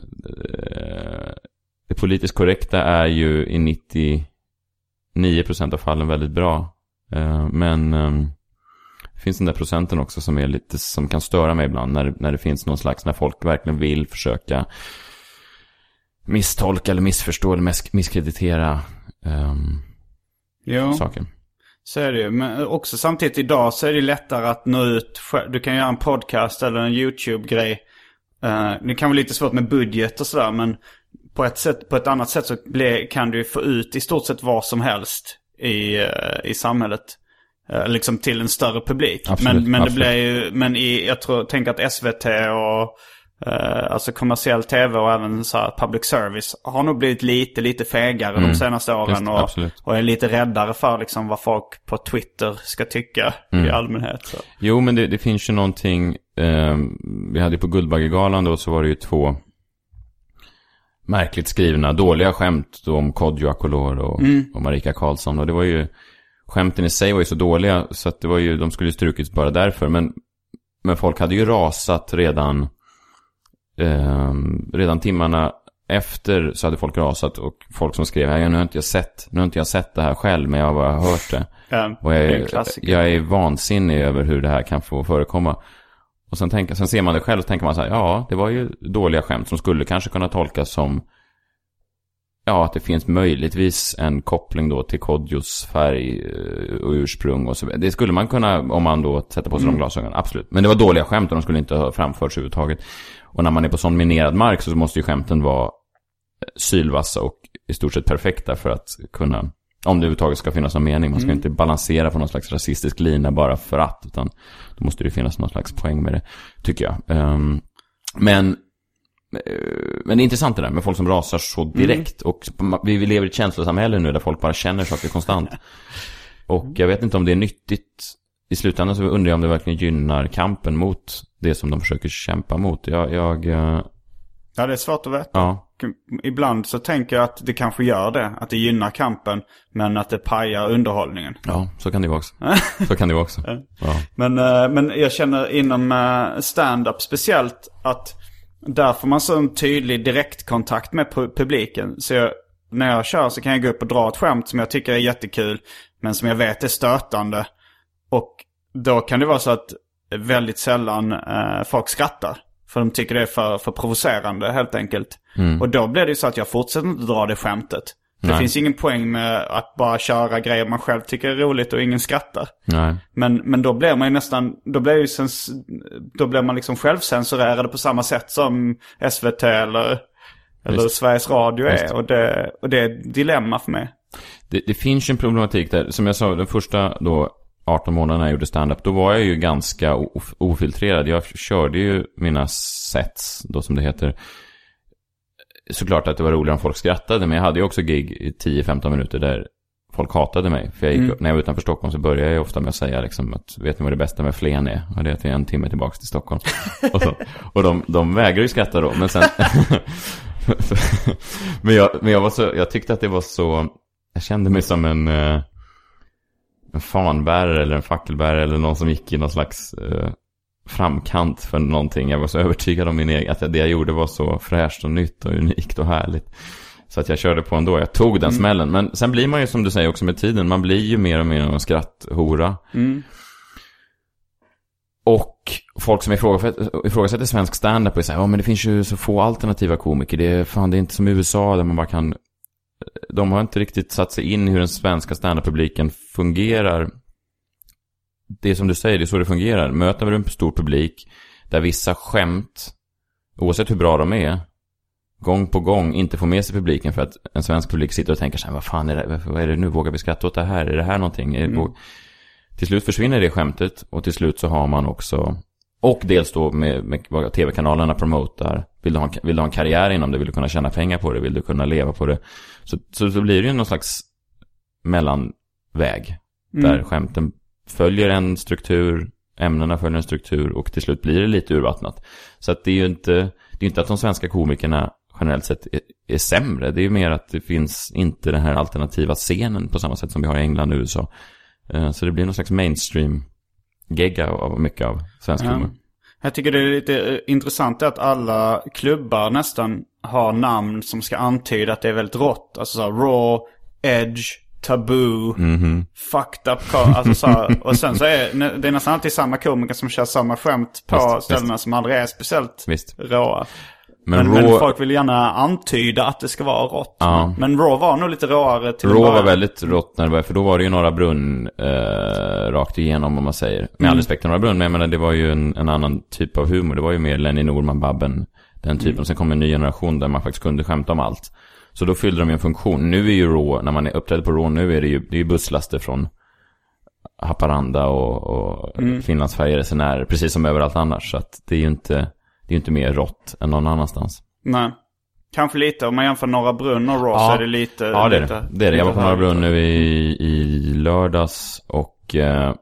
det politiskt korrekta är ju i 99% av fallen väldigt bra. Eh, men ehm, det finns den där procenten också som är lite, som kan störa mig ibland. När, när det finns någon slags, när folk verkligen vill försöka misstolka eller missförstå eller misk- misskreditera um, Jo. saker. Så är det ju. Men också samtidigt idag så är det lättare att nå ut. Du kan göra en podcast eller en YouTube-grej. Eh, det kan vara lite svårt med budget och sådär. Men på ett, sätt, på ett annat sätt så kan du få ut i stort sett vad som helst i, eh, i samhället. Eh, liksom till en större publik. Absolut, men men det absolut. blir ju, men i, jag tror, tänk att SVT och eh, alltså kommersiell tv och även så här public service har nog blivit lite, lite fegare de senaste åren. Just och, absolut. och är lite räddare för liksom vad folk på Twitter ska tycka Mm. i allmänhet. Så. Jo, men det, det finns ju någonting. Eh, vi hade ju på Guldbaggegalan då så var det ju två märkligt skrivna, dåliga skämt då om Kodjo Akolor och, och Marika Karlsson. Och det var ju, skämten i sig var ju så dåliga så att det var ju, de skulle ju strukits bara därför. Men, men folk hade ju rasat redan, eh, redan timmarna efter så hade folk rasat och folk som skrev, "Ja, nu har inte jag sett, nu har inte jag sett det här själv men jag har bara hört det. Ja, Och jag är klassiker. jag är vansinnig över hur det här kan få förekomma. Och sen, tänker, sen ser man det själv och tänker man så här, ja, det var ju dåliga skämt som skulle kanske kunna tolkas som, ja, att det finns möjligtvis en koppling då till Kodjos färg eh, och ursprung och så. Det skulle man kunna, om man då sätter på sig de glasögonen, absolut. Men det var dåliga skämt och de skulle inte ha framförts överhuvudtaget. Och när man är på sån minerad mark så måste ju skämten vara sylvassa och i stort sett perfekta för att kunna, om det överhuvudtaget ska finnas någon mening. Man ska inte balansera på någon slags rasistisk lina bara för att, utan då måste det finnas någon slags poäng med det, tycker jag. Ehm, men, eh, men det är intressant det där med folk som rasar så direkt. Och vi vi lever i ett känslosamhälle nu där folk bara känner saker konstant. Och jag vet inte om det är nyttigt. I slutändan så undrar jag om det verkligen gynnar kampen mot det som de försöker kämpa mot. Jag, jag eh, Ja, det är svårt att veta. ja. Ibland så tänker jag att det kanske gör det. Att det gynnar kampen. Men att det pajar underhållningen. Ja, så kan det vara också. Så kan det vara också. Ja. Men, eh, men jag känner inom eh, stand-up speciellt att där får man så en tydlig direktkontakt med pu- publiken. Så jag, när jag kör så kan jag gå upp och dra ett skämt som jag tycker är jättekul. Men som jag vet är stötande. Och då kan det vara så att väldigt sällan eh, folk skrattar. För de tycker det är för, för provocerande helt enkelt. Och då blir det ju så att jag fortsätter inte dra det skämtet. Det finns ingen poäng med att bara köra grejer man själv tycker är roligt och ingen skrattar. Nej. Men, men då blir man ju nästan, då blir, ju sens, då blir man liksom självcensurerad på samma sätt som SVT eller, eller. Sveriges Radio är. Och det, och det är ett dilemma för mig. Det, det finns ju en problematik där. Som jag sa, den första då 18 månader när jag gjorde stand-up, då var jag ju ganska of- ofiltrerad. Jag körde ju mina sets, då som det heter. Såklart att det var roligare om folk skrattade, men jag hade ju också gig i 10-15 minuter där folk hatade mig. För jag gick, Mm. när jag var utanför Stockholm så började jag ofta med att säga liksom att vet ni vad det bästa med Flen är? Och det är att jag är en timme tillbaka till Stockholm. och så, och de, de vägrar ju skratta då, men sen... men jag, men jag, var så, jag tyckte att det var så... Jag kände mig som en, eh, en fanbärare eller en fackelbärare eller någon som gick i någon slags eh, framkant för någonting. Jag var så övertygad om min egen, att det jag gjorde var så fräscht och nytt och unikt och härligt. Så att jag körde på ändå, jag tog den smällen. Men sen blir man ju som du säger också med tiden, man blir ju mer och mer en skratthora. Mm. Och folk som ifrågasätter, ifrågasätter svensk standup och säger, ja men det finns ju så få alternativa komiker. Det är, fan, det är inte som i USA där man bara kan... De har inte riktigt satt sig in i hur den svenska standup-publiken fungerar. Det är som du säger, det är så det fungerar. Möter du en stor publik där vissa skämt, oavsett hur bra de är, gång på gång inte får med sig publiken för att en svensk publik sitter och tänker så här, vad fan är det, vad är det nu, vågar vi skratta åt det här, är det här någonting? Våg- till slut försvinner det skämtet och till slut så har man också, och dels då med, med vad tv-kanalerna promotar, vill du, ha, vill du ha en karriär inom det, vill du kunna tjäna pengar på det, vill du kunna leva på det. Så, så, så blir det ju någon slags mellanväg, där Mm. skämten följer en struktur, ämnena följer en struktur och till slut blir det lite urvattnat. Så att det är ju inte, det är inte att de svenska komikerna generellt sett är, är sämre. Det är ju mer att det finns inte den här alternativa scenen på samma sätt som vi har i England och USA. Eh, Så det blir någon slags mainstream-gegga av mycket av svensk humor. Jag tycker det är lite eh, intressant att alla klubbar nästan har namn som ska antyda att det är väldigt rått. Alltså så här, raw, edge, taboo, Mhm. fucked up. Alltså så här, och sen så är det är nästan alltid samma komiker som kör samma skämt på Visst, visst. ställena som aldrig är speciellt Visst. råa. Men, Men, men Raw, folk vill gärna antyda att det ska vara rått. Ja. Men Raw var nog lite råare till Raw var väldigt rått när det var, för då var det ju Norra Brunn eh, rakt igenom om man säger. Med Mm. all respekt till Norra Brunn, men jag menar det var ju en, en annan typ av humor. Det var ju mer Lenny Norman, Babben, den typen. Mm. Sen kom en ny generation där man faktiskt kunde skämta om allt. Så då fyllde de ju en funktion. Nu är ju Raw, när man är uppträder på Raw, nu är det ju, det är ju busslaster från Haparanda och, och Mm. Finlandsfärjeresenärer, precis som överallt annars. Så att det är ju inte, det är inte mer rått än någon annanstans. Nej. Kanske lite, om man jämför Norra Brunn och Raw så är det lite... Ja, det är det. Det är det. Jag var på Norra Brunn nu i, i lördags och eh,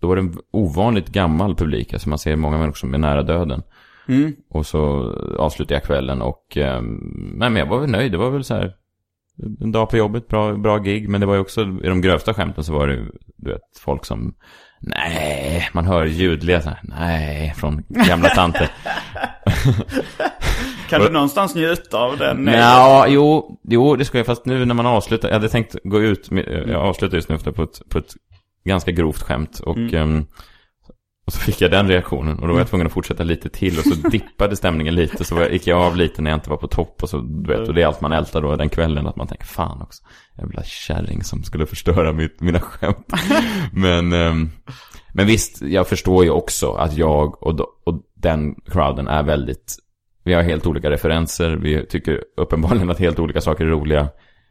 då var det en ovanligt gammal publik. Alltså man ser många människor som är nära döden. Mm. Och så avslutade jag kvällen och, eh, nej men jag var väl nöjd. Det var väl så här, en dag på jobbet, bra, bra gig. Men det var ju också, i de grövsta skämten så var det du vet, folk som, nej, man hör ljudliga så här, nej, från gamla tanter. Kan du någonstans njuta av den? Nej. Ja, jo, jo, det ska jag. Fast nu när man avslutar, jag hade tänkt gå ut, jag avslutar just nu på ett, på ett ganska grovt skämt. Och, ehm, och så fick jag den reaktionen. Och då var jag tvungen att fortsätta lite till. Och så dippade stämningen lite. Så gick jag av lite när jag inte var på topp. Och så, du vet, och det är allt man ältar då den kvällen. Att man tänker, fan också. Jävla kärring som skulle förstöra mitt, mina skämt. men, ehm, men visst, jag förstår ju också att jag och, och den crowden är väldigt vi har helt olika referenser. Vi tycker uppenbarligen att helt olika saker är roliga.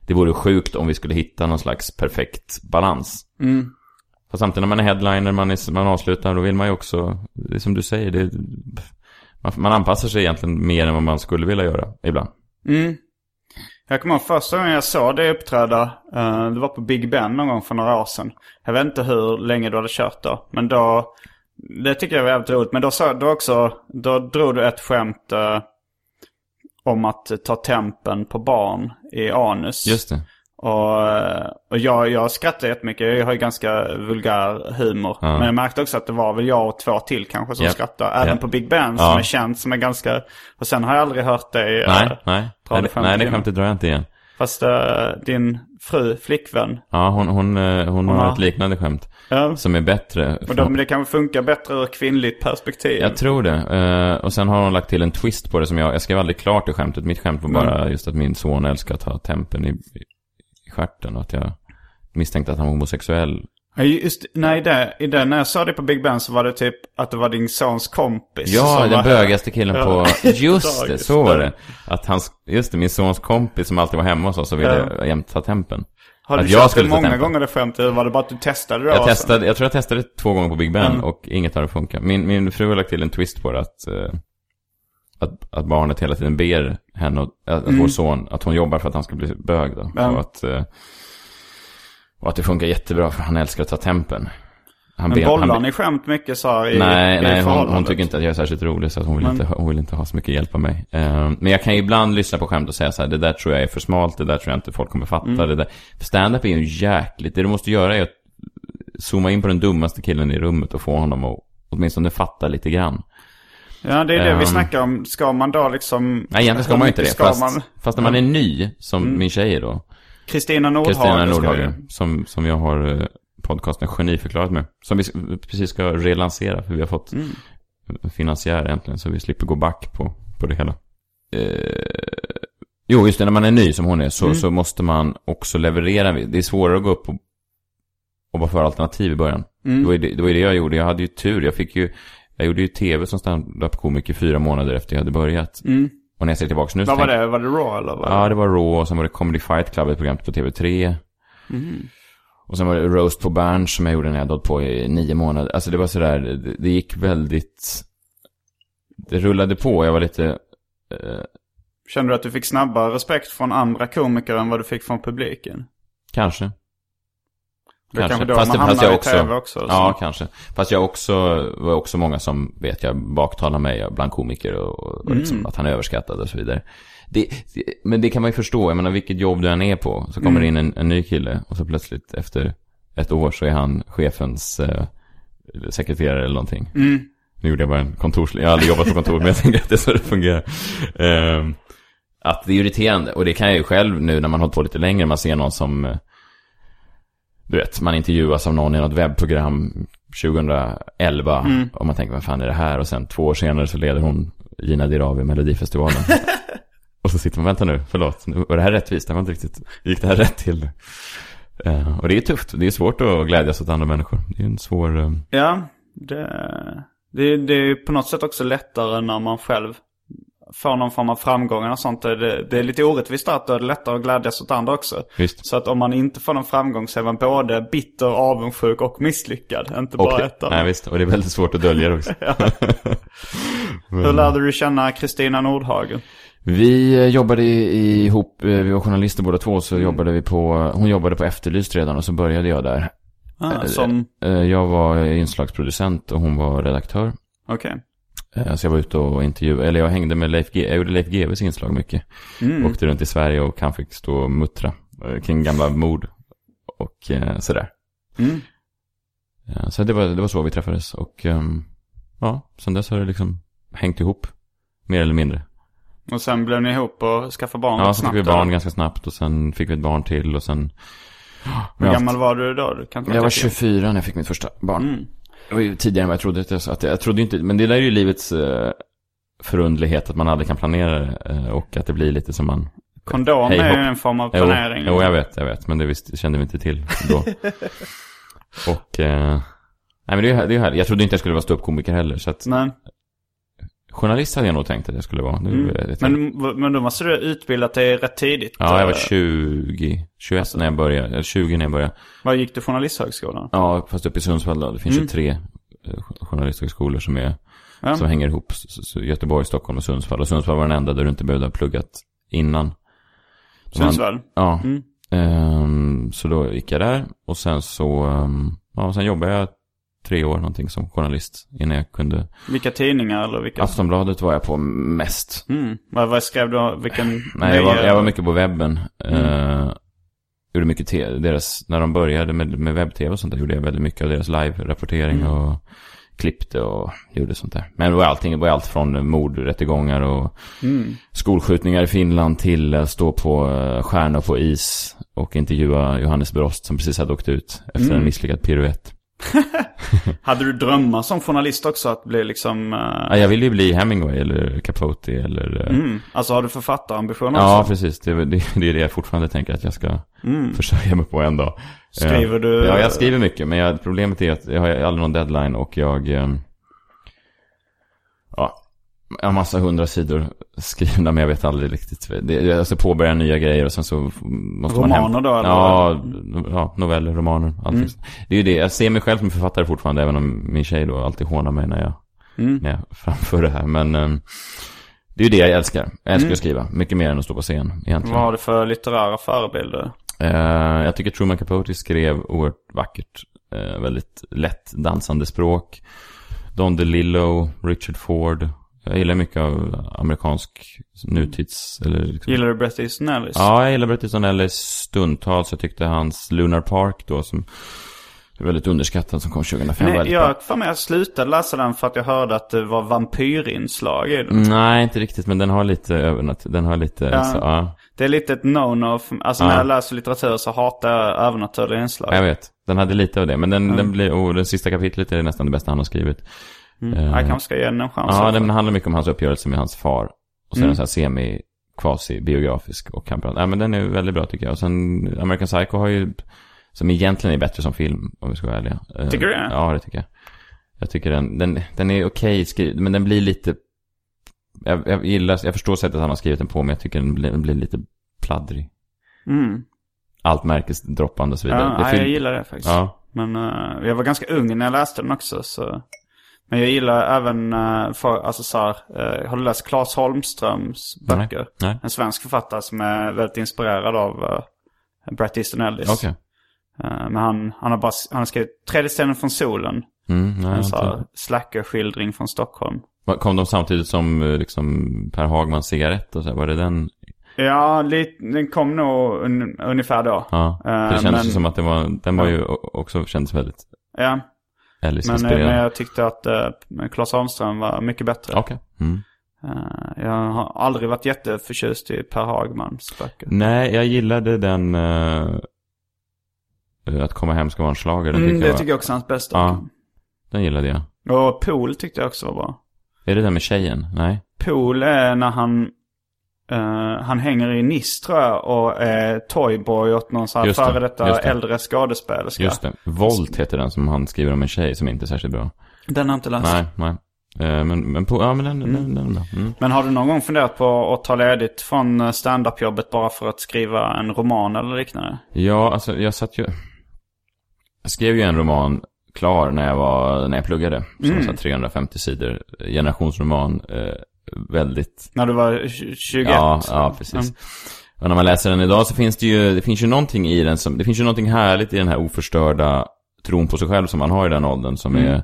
Det vore sjukt om vi skulle hitta någon slags perfekt balans. Mm. Fast samtidigt när man är headliner, man, är, man avslutar, då vill man ju också, det är som du säger, det, man, man anpassar sig egentligen mer än vad man skulle vilja göra ibland. Mm. Jag kommer ihåg första gången jag såg det uppträda. eh, det var på Big Ben någon gång för några år sedan. Jag vet inte hur länge du hade kört då. Men då, det tycker jag var jävligt roligt. Men då, sa, då också, då drog du ett skämt eh, om att ta tempen på barn i anus. Just det. Och, och jag, jag skrattar jättemycket. Jag har ju ganska vulgär humor. Ja. Men jag märkte också att det var väl jag och två till kanske som Japp. skrattade. Även Japp. på Big Ben som Ja. är känd som är ganska... Och sen har jag aldrig hört dig eh, Nej, nej. dra det skämtet nej, det skämtet drar jag inte igen. Fast eh, din fru, flickvän. Ja, hon, hon, eh, hon har Ja. ett liknande skämt. Ja. Som är bättre. Och men det kanske funkar bättre ur kvinnligt perspektiv. Jag tror det. Och sen har hon lagt till en twist på det som jag, jag skrev aldrig klart det skämtet. Mitt skämt var bara just att min son älskar att ha tempen i stjärten och att jag misstänkte att han var homosexuell. Ja, just, nej, det, i det, när jag sa det på Big Ben så var det typ att det var din sons kompis. Ja, den var- bögaste killen Ja. på... Just det, så var där. det. Att hans, just det, min sons kompis som alltid var hemma hos oss och ville jämt ta tempen. Har du att jag skulle det många gånger det skämtet? Var det bara att du testade det? Jag, testade, jag tror jag testade två gånger på Big Ben Mm. och inget har funkat. Min, min fru har lagt till en twist på det att, eh, att, att barnet hela tiden ber henne, och, att, att vår son, att hon jobbar för att han ska bli bög då. Mm. Ja. Och, att, eh, och att det funkar jättebra för han älskar att ta tempen. Han Men bollar ni skämt mycket så här i, Nej, i nej hon, hon tycker inte att jag är särskilt rolig så hon vill, Men- inte, hon vill inte ha så mycket hjälp av mig. Eh, men jag kan ju ibland lyssna på skämt och säga så här, det där tror jag är för smalt, det där tror jag inte folk kommer fatta. Mm. Det där. För stand-up är ju jäkligt, det du måste göra är att zooma in på den dummaste killen i rummet och få honom att åtminstone fatta lite grann. Ja, det är det vi Ehm. snackar om. Ska man då liksom... Nej, egentligen ska man inte det. ska Fast, man- Mm. fast när man är ny, som min tjej är då, Kristina Nordhagen. Kristina Nordhagen, som, som jag har eh, podcasten Geniförklarat med. Som vi precis ska relansera, för vi har fått Mm. finansiär äntligen, så vi slipper gå back på, på det hela. Eh, jo, just det, när man är ny som hon är, så, Mm. så måste man också leverera. Det är svårare att gå upp och, och vara för alternativ i början. Mm. Det, var det, det var det jag gjorde, jag hade ju tur. Jag fick ju, jag gjorde ju tv som stand-up-komiker fyra månader efter jag hade börjat. Mm. Och när jag ser tillbaka nu så Vad var det? Var det Raw eller? Vad? Ja, det var Raw och sen var det Comedy Fight Club, ett program på TV3. Mm. Och sen var det Roast på Berns som jag gjorde när jag hade på i nio månader. Alltså det var sådär, det, det gick väldigt... Det rullade på, jag var lite... Eh, Kände du att du fick snabbare respekt från andra komiker än vad du fick från publiken? kanske. Kanske då Fast, det, fast jag också... Också, så. Ja, kanske. Fast jag också, var också många som vet jag baktalar mig bland komiker och, och Mm. liksom, att han är överskattad och så vidare. Det, det, men det kan man ju förstå, jag menar vilket jobb du än är på. Så kommer det in en, en ny kille och så plötsligt efter ett år så är han chefens eh, sekreterare eller någonting. Mm. Nu gjorde jag bara en kontors... Jag har aldrig jobbat på kontor, men jag tänker att det är så det fungerar. Ehm, att det är irriterande. Och det kan jag ju själv nu när man har hållit på lite längre. Man ser någon som... Du vet, man intervjuas av någon i något webbprogram 2011. Och man tänker, vad fan är det här? Och sen två år senare så leder hon Gina Dirawi Melodifestivalen. och så sitter man, vänta nu, förlåt. Nu- Var det här rättvist? Det var inte riktigt... Gick det här rätt till? Eh, och det är tufft. Det är svårt att glädjas åt andra människor. Det är en svår... eh, Ja, det, det, det är ju på något sätt också lättare när man själv får någon form av framgång och sånt. Det, det är lite orättvist att då är det lättare att glädjas åt andra också. Visst. Så att om man inte får någon framgång så är man både bitter, avundsjuk och misslyckad. Inte bara Och, ett av nej dem. visst, och det är väldigt svårt att dölja det också. Hur lärde du känna Kristina Nordhagen? Vi eh, jobbade ihop, eh, vi var journalister båda två, så jobbade vi på, hon jobbade på Efterlyst redan och så började jag där. Ah, som, Eh, Jag var inslagsproducent och hon var redaktör. okej. Eh, Så jag var ute och intervjuade, eller jag hängde med Leif G, jag gjorde Leif GWs inslag mycket. Mm. Åkte runt i Sverige och han fick stå och muttra eh, kring gamla mord och eh, sådär. Mm. Så det var, det var så vi träffades och ehm, ja, sen dess har det liksom hängt ihop. Mer eller mindre. Och sen blev ni ihop och skaffade barn Ja, så fick vi barn eller? ganska snabbt och sen fick vi ett barn till och sen... Hur gammal var du då? Du Jag var tänka. 24 när jag fick mitt första barn. Mm. Det var ju tidigare än vad jag trodde. Att jag, jag, trodde inte, men det där är ju livets eh, förundlighet, att man aldrig kan planera det. Eh, och att det blir lite som man... Kondom Hej, är ju en form av Jo, planering. jo, jag vet, jag vet. Men det visst, kände vi inte till då. och... Eh, nej, men det är ju härligt. Jag trodde inte jag skulle vara ståuppkomiker heller. Så att Nej. Journalist hade jag nog tänkt att jag skulle vara. Mm. Men, men då måste du ha utbildat dig rätt tidigt. Ja, jag var Eh, 20, 21 när jag började. Eller 20 när jag började. Var gick du journalisthögskolan? Ja, fast uppe i Sundsvall då. Det finns Mm. ju tre eh, journalisthögskolor som, är, Ja. som hänger ihop. Göteborg, Stockholm och Sundsvall. Och Sundsvall var den enda där du inte behövde ha pluggat innan. De Sundsvall? Ja. Mm. Ehm, så då gick jag där. Och sen så, um, ja, sen jobbade jag tre år någonting som journalist. Innan jag kunde. Vilka tidningar eller vilka? Aftonbladet var jag på mest. Mm. Vad, vad skrev du? Vilken? Nej, jag var, jag var mycket på webben. Mm. Eh, gjorde mycket deras, när de började med, med webb-tv och sånt där, gjorde jag väldigt mycket av deras live-rapportering Mm. och klippte och gjorde sånt där. Men det var allting, det var allt från mordrättegångar och Mm. skolskjutningar i Finland till att stå på eh, stjärnor på is och intervjua Johannes Brost som precis hade åkt ut efter Mm. en misslyckad piruett. Hade du drömmar som journalist också att bli liksom... eh, Ja, jag ville ju bli Hemingway eller Capote eller... eh, mm. Alltså har du författarambitioner Ja, också? precis. Det, är- det, det är det jag fortfarande tänker att jag ska Mm. försörja mig på en dag. Skriver Eh, du- Ja, jag skriver mycket. Men jag, problemet är att jag har aldrig någon deadline och jag... eh, Ja, Jag har massa hundra sidor skrivna men jag vet aldrig riktigt. Det, jag ska påbörja nya grejer och sen så måste man Romaner då, eller? Ja, ja, noveller, romaner, allting. Det är ju det, jag ser mig själv som författare fortfarande även om min tjej då alltid hånar mig när jag, när jag framför det här. Men eh, det är ju det jag älskar. Jag älskar att skriva, mycket mer än att stå på scen egentligen. Vad har du för litterära förebilder? Eh, jag tycker Truman Capote skrev oerhört vackert. Eh, väldigt lätt dansande språk. Don DeLillo, Richard Ford. Jag gillar mycket av amerikansk nutids... Eller liksom. Gillar du Bret Easton Ellis? Ja, jag gillar Bret Easton Ellis stundtals. Jag tyckte hans Lunar Park då som är väldigt underskattad som kom 2005 Nej, väldigt jag för mig jag slutade läsa den för att jag hörde att det var vampyrinslag i den. Nej, inte riktigt, men den har lite övernat... Den har lite... Ja. Så, ja. Det är lite ett no-no. Alltså Ja. när jag läser litteratur så hatar jag övernaturliga inslag. Jag vet. Den hade lite av det. Men den, den blir... Oh, det sista kapitlet är nästan det bästa han har skrivit. Eh, Jag kanske ska ge den en chans. Ja, den handlar mycket om hans uppgörelse med hans far. Och sen Mm. en sån här semi quasi biografisk och kan prata. Ja, men den är väldigt bra tycker jag. Och sen American Psycho har ju, som egentligen är bättre som film, om vi ska vara ärliga. Eh, Tycker du det? Ja, det tycker jag. Jag tycker den, den, den är okej skriven, men den blir lite, jag, jag gillar, jag förstår sättet han har skrivit den på, men jag tycker den blir, den blir lite pladdrig. Mm. Allt märkesdroppande och så vidare. Ja, Det film- jag gillar det faktiskt. Ja, Men eh, jag var ganska ung när jag läste den också. Så. Men jag gillar även, uh, för, alltså så här, eh, har du läst Claes Holmströms böcker? Nej. Nej. En svensk författare som är väldigt inspirerad av uh, Bret Easton Ellis. Eh, men han, han, har bara, han har skrivit Tredje stenen från solen. Mm, nej, En så inte. här slacker-skildring från Stockholm. Kom de samtidigt som eh, liksom Per Hagmans cigarett och så var det den? Ja, lite, den kom nog un, ungefär då. Ja, Eh, det kändes men- som att det var, den var ju också, kändes väldigt Ja, men, eh, Ellis-inspirerad. men jag tyckte att uh, Claes Holmström var mycket bättre. Okej. Mm. Eh, jag har aldrig varit jätteförtjust i Per Hagmans böcker. Nej, jag gillade den, eh, att komma hem ska vara en schlager. Den, Mm, det jag, tycker jag också är hans bästa. Ja. den gillade jag. Och Pool tyckte jag också var bra. Är det den med tjejen? Nej. Pool är när han, eh, han hänger i Nice tror jag och är toyboy åt någon sån här det, före detta det. äldre skådespelerska. Just det. Volt heter den som han skriver om en tjej som inte är särskilt bra. Den har inte läst. Nej, nej. Eh, men, men på, ja men den, den, den är bra. Mm. Men har du någon gång funderat på att ta ledigt från eh, stand-up-jobbet bara för att skriva en roman eller liknande? Ja, alltså jag satt ju... Jag skrev ju en roman klar när jag var, när jag pluggade. Som Mm. så här 350 sidor. Generationsroman. Eh, väldigt När du var tj- 21? Ja, ja precis. Mm. Och när man läser den idag så finns det ju, det finns ju någonting i den som, det finns ju någonting härligt i den här oförstörda tron på sig själv som man har i den åldern som Mm. är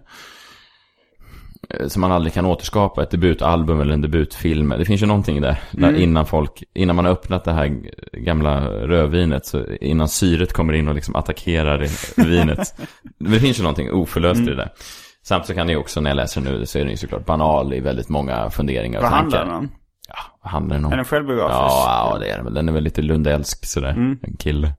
som man aldrig kan återskapa, ett debutalbum eller en debutfilm. Det finns ju någonting där, där Mm. innan folk, innan man har öppnat det här gamla rödvinet, så innan syret kommer in och liksom attackerar vinet. Det finns ju någonting oförlöst Mm. i det där. Samtidigt så kan det ju också, när jag läser nu, så är den ju såklart banal i väldigt många funderingar och Vad tankar. handlar den om? Ja, vad handlar den om? Är den självbiografisk? Ja, ja, det är den väl. Den är väl lite lundellsk sådär. Mm. En kille,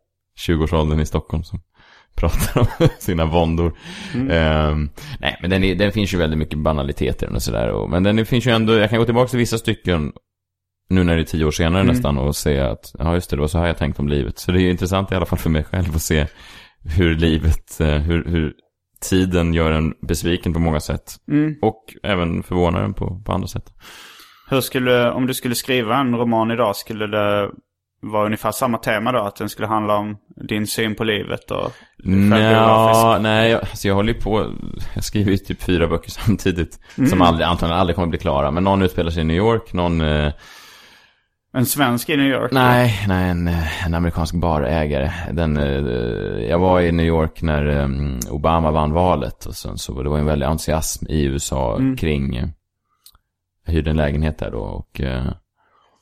20-årsåldern i Stockholm som pratar om sina våndor. Mm. Ehm, nej, men den, är, den finns ju väldigt mycket banaliteter i den och sådär. Och, men den finns ju ändå, jag kan gå tillbaka till vissa stycken nu när det är tio år senare Mm. nästan och se att, ja just det, det var så här jag tänkt om livet. Så det är ju intressant i alla fall för mig själv att se hur livet, eh, hur, hur tiden gör en besviken på många sätt. Mm. Och även förvånar en på, på andra sätt. Hur skulle, om du skulle skriva en roman idag, skulle det vara ungefär samma tema då? Att den skulle handla om din syn på livet och? Nja, nej, jag, alltså jag håller ju på, jag skriver ju typ fyra böcker samtidigt. Som aldrig, antagligen aldrig kommer bli klara. Men någon utspelar sig i New York, någon, eh, En svensk i New York? nej, nej, en, eh, en amerikansk barägare. Den, eh, jag var i New York när eh, Obama vann valet. Och sen så, det var en väldig entusiasm i USA kring, eh, jag hyrde en lägenhet där då och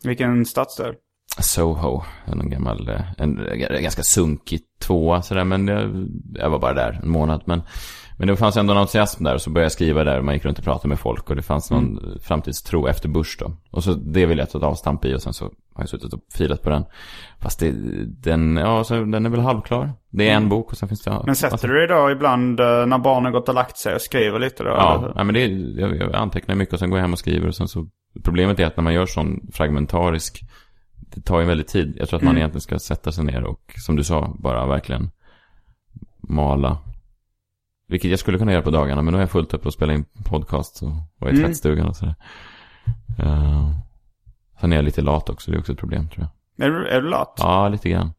Vilken stadsdel? Soho, en gammal, en, en ganska sunkig tvåa sådär, men jag, jag var bara där en månad. Men, men det fanns ändå en entusiasm där, och så började jag skriva där, man gick runt och pratade med folk, och det fanns någon framtidstro efter Bush då. Och så det vill jag ta ett avstamp i, och sen så har jag suttit och filat på den. Fast det, den, ja, så den är väl halvklar. Det är en bok, och sen finns det... Men sätter du dig då ibland eh, när barnen gått och lagt sig och skriver lite då? Ja, nej, men det, jag, jag antecknar mycket och sen går jag hem och skriver och sen så Problemet är att när man gör sån fragmentarisk Det tar ju väldigt tid Jag tror att man Mm. egentligen ska sätta sig ner och Som du sa, bara verkligen Mala Vilket jag skulle kunna göra på dagarna Men då är jag fullt upp och spela in podcast och, och i Mm. tvättstugan och sådär Uh, sen är jag lite lat också, det är också ett problem tror jag. Är du, är du lat? Ja, lite grann.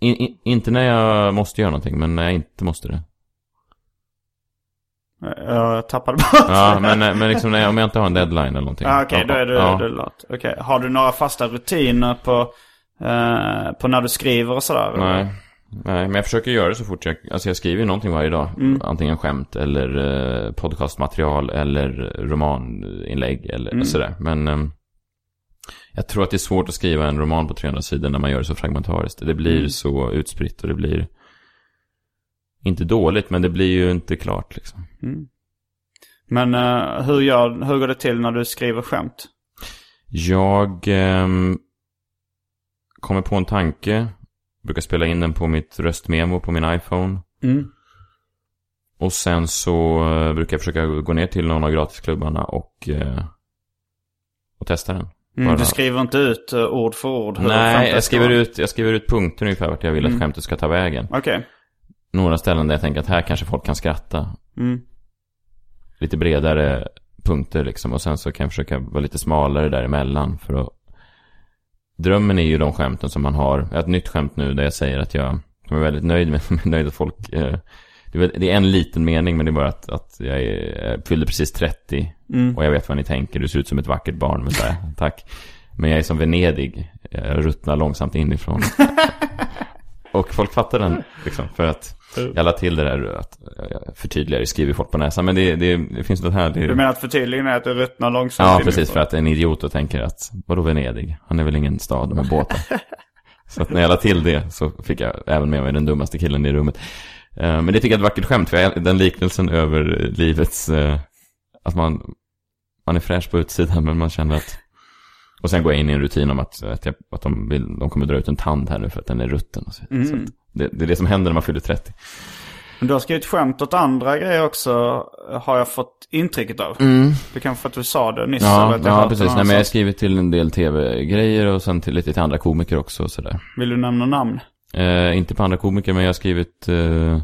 In, in, inte när jag måste göra någonting, men när jag inte måste det. Jag tappade bort Ja, men, men liksom när jag, om jag inte har en deadline eller någonting. Ah, Okej, då är du, ja. du lat. Okej. Har du några fasta rutiner på, eh, på när du skriver och sådär? Nej. Nej, men jag försöker göra det så fort jag... Alltså jag skriver ju någonting varje dag. Antingen skämt eller eh, podcastmaterial eller romaninlägg eller sådär. Men eh, jag tror att det är svårt att skriva en roman på 300 sidor när man gör det så fragmentariskt. Det blir så utspritt och det blir... Inte dåligt, men det blir ju inte klart liksom. Men eh, hur, gör, hur går det till när du skriver skämt? Jag ehm, kommer på en tanke. Brukar spela in den på mitt röstmemo på min iPhone. Mm. Och sen så eh, brukar jag försöka gå ner till någon av gratisklubbarna och, eh, och testa den. Mm, du skriver inte ut eh, ord för ord? Nej, jag skriver, ut, jag skriver ut punkter ungefär vart jag vill att skämtet ska ta vägen. Okej. Några ställen där jag tänker att här kanske folk kan skratta. Mm. Lite bredare punkter liksom. Och sen så kan jag försöka vara lite smalare däremellan för att... Drömmen är ju de skämten som man har. Jag har ett nytt skämt nu där jag säger att jag, jag är väldigt nöjd med, nöjd att folk... Eh, det, är, en liten mening men det är bara att, att jag, är, jag fyllde precis 30. Och jag vet vad ni tänker. Du ser ut som ett vackert barn. Men så här, tack. Men jag är som Venedig. Jag ruttnar långsamt inifrån. Och folk fattar den liksom, för att jag la till det där att jag förtydligar, skriver folk på näsan. Men det, det, det finns något här. Det, Du menar att förtydligandet är att du ruttnar långsamt ja, precis. För att en idiot då tänker att, vadå Venedig? Han är väl ingen stad med båtar. så att när jag la till det så fick jag även med mig den dummaste killen i rummet. Eh, Men det tycker jag är ett vackert skämt, för jag, den liknelsen över livets, eh, att man, man är fräsch på utsidan men man känner att och sen går jag in i en rutin om att, att, jag, att de, vill, de kommer dra ut en tand här nu för att den är rutten. Och så, så att det, det är det som händer när man fyller 30. Men du har skrivit skämt åt andra grejer också, har jag fått intrycket av. Det kanske för att du sa det nyss. Ja, ja precis. Nej, men jag har skrivit till en del tv-grejer och sen till lite till andra komiker också och sådär. Vill du nämna namn? Eh, inte på andra komiker, men jag har skrivit... Eh,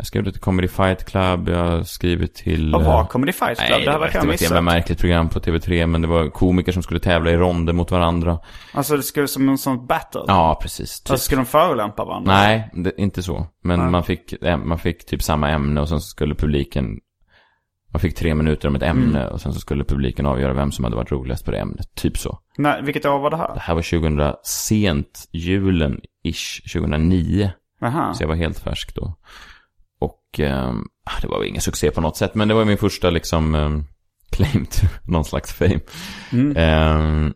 jag skrev till Comedy Fight Club, jag skrivit till... Vad eh, var Comedy Fight Club? Nej, det det här var, det var ett jävla märkligt program på TV3, men det var komiker som skulle tävla i ronder mot varandra. Alltså det skulle som en sån battle? Ja, precis. Typ. Alltså skulle de förolämpa varandra? Nej, det, inte så. Men Nej. man, fick, eh, man fick typ samma ämne och sen så skulle publiken... Man fick tre minuter om ett ämne Mm. och sen så skulle publiken avgöra vem som hade varit roligast på det ämnet. Typ så. Nej, vilket år var det Det här? här var 2000, sent julen-ish, 2009. Aha. Så jag var helt färsk då. Och ehm, det var väl ingen succé på något sätt. Men det var min första liksom um, claim to någon slags fame. Mm. Ehm,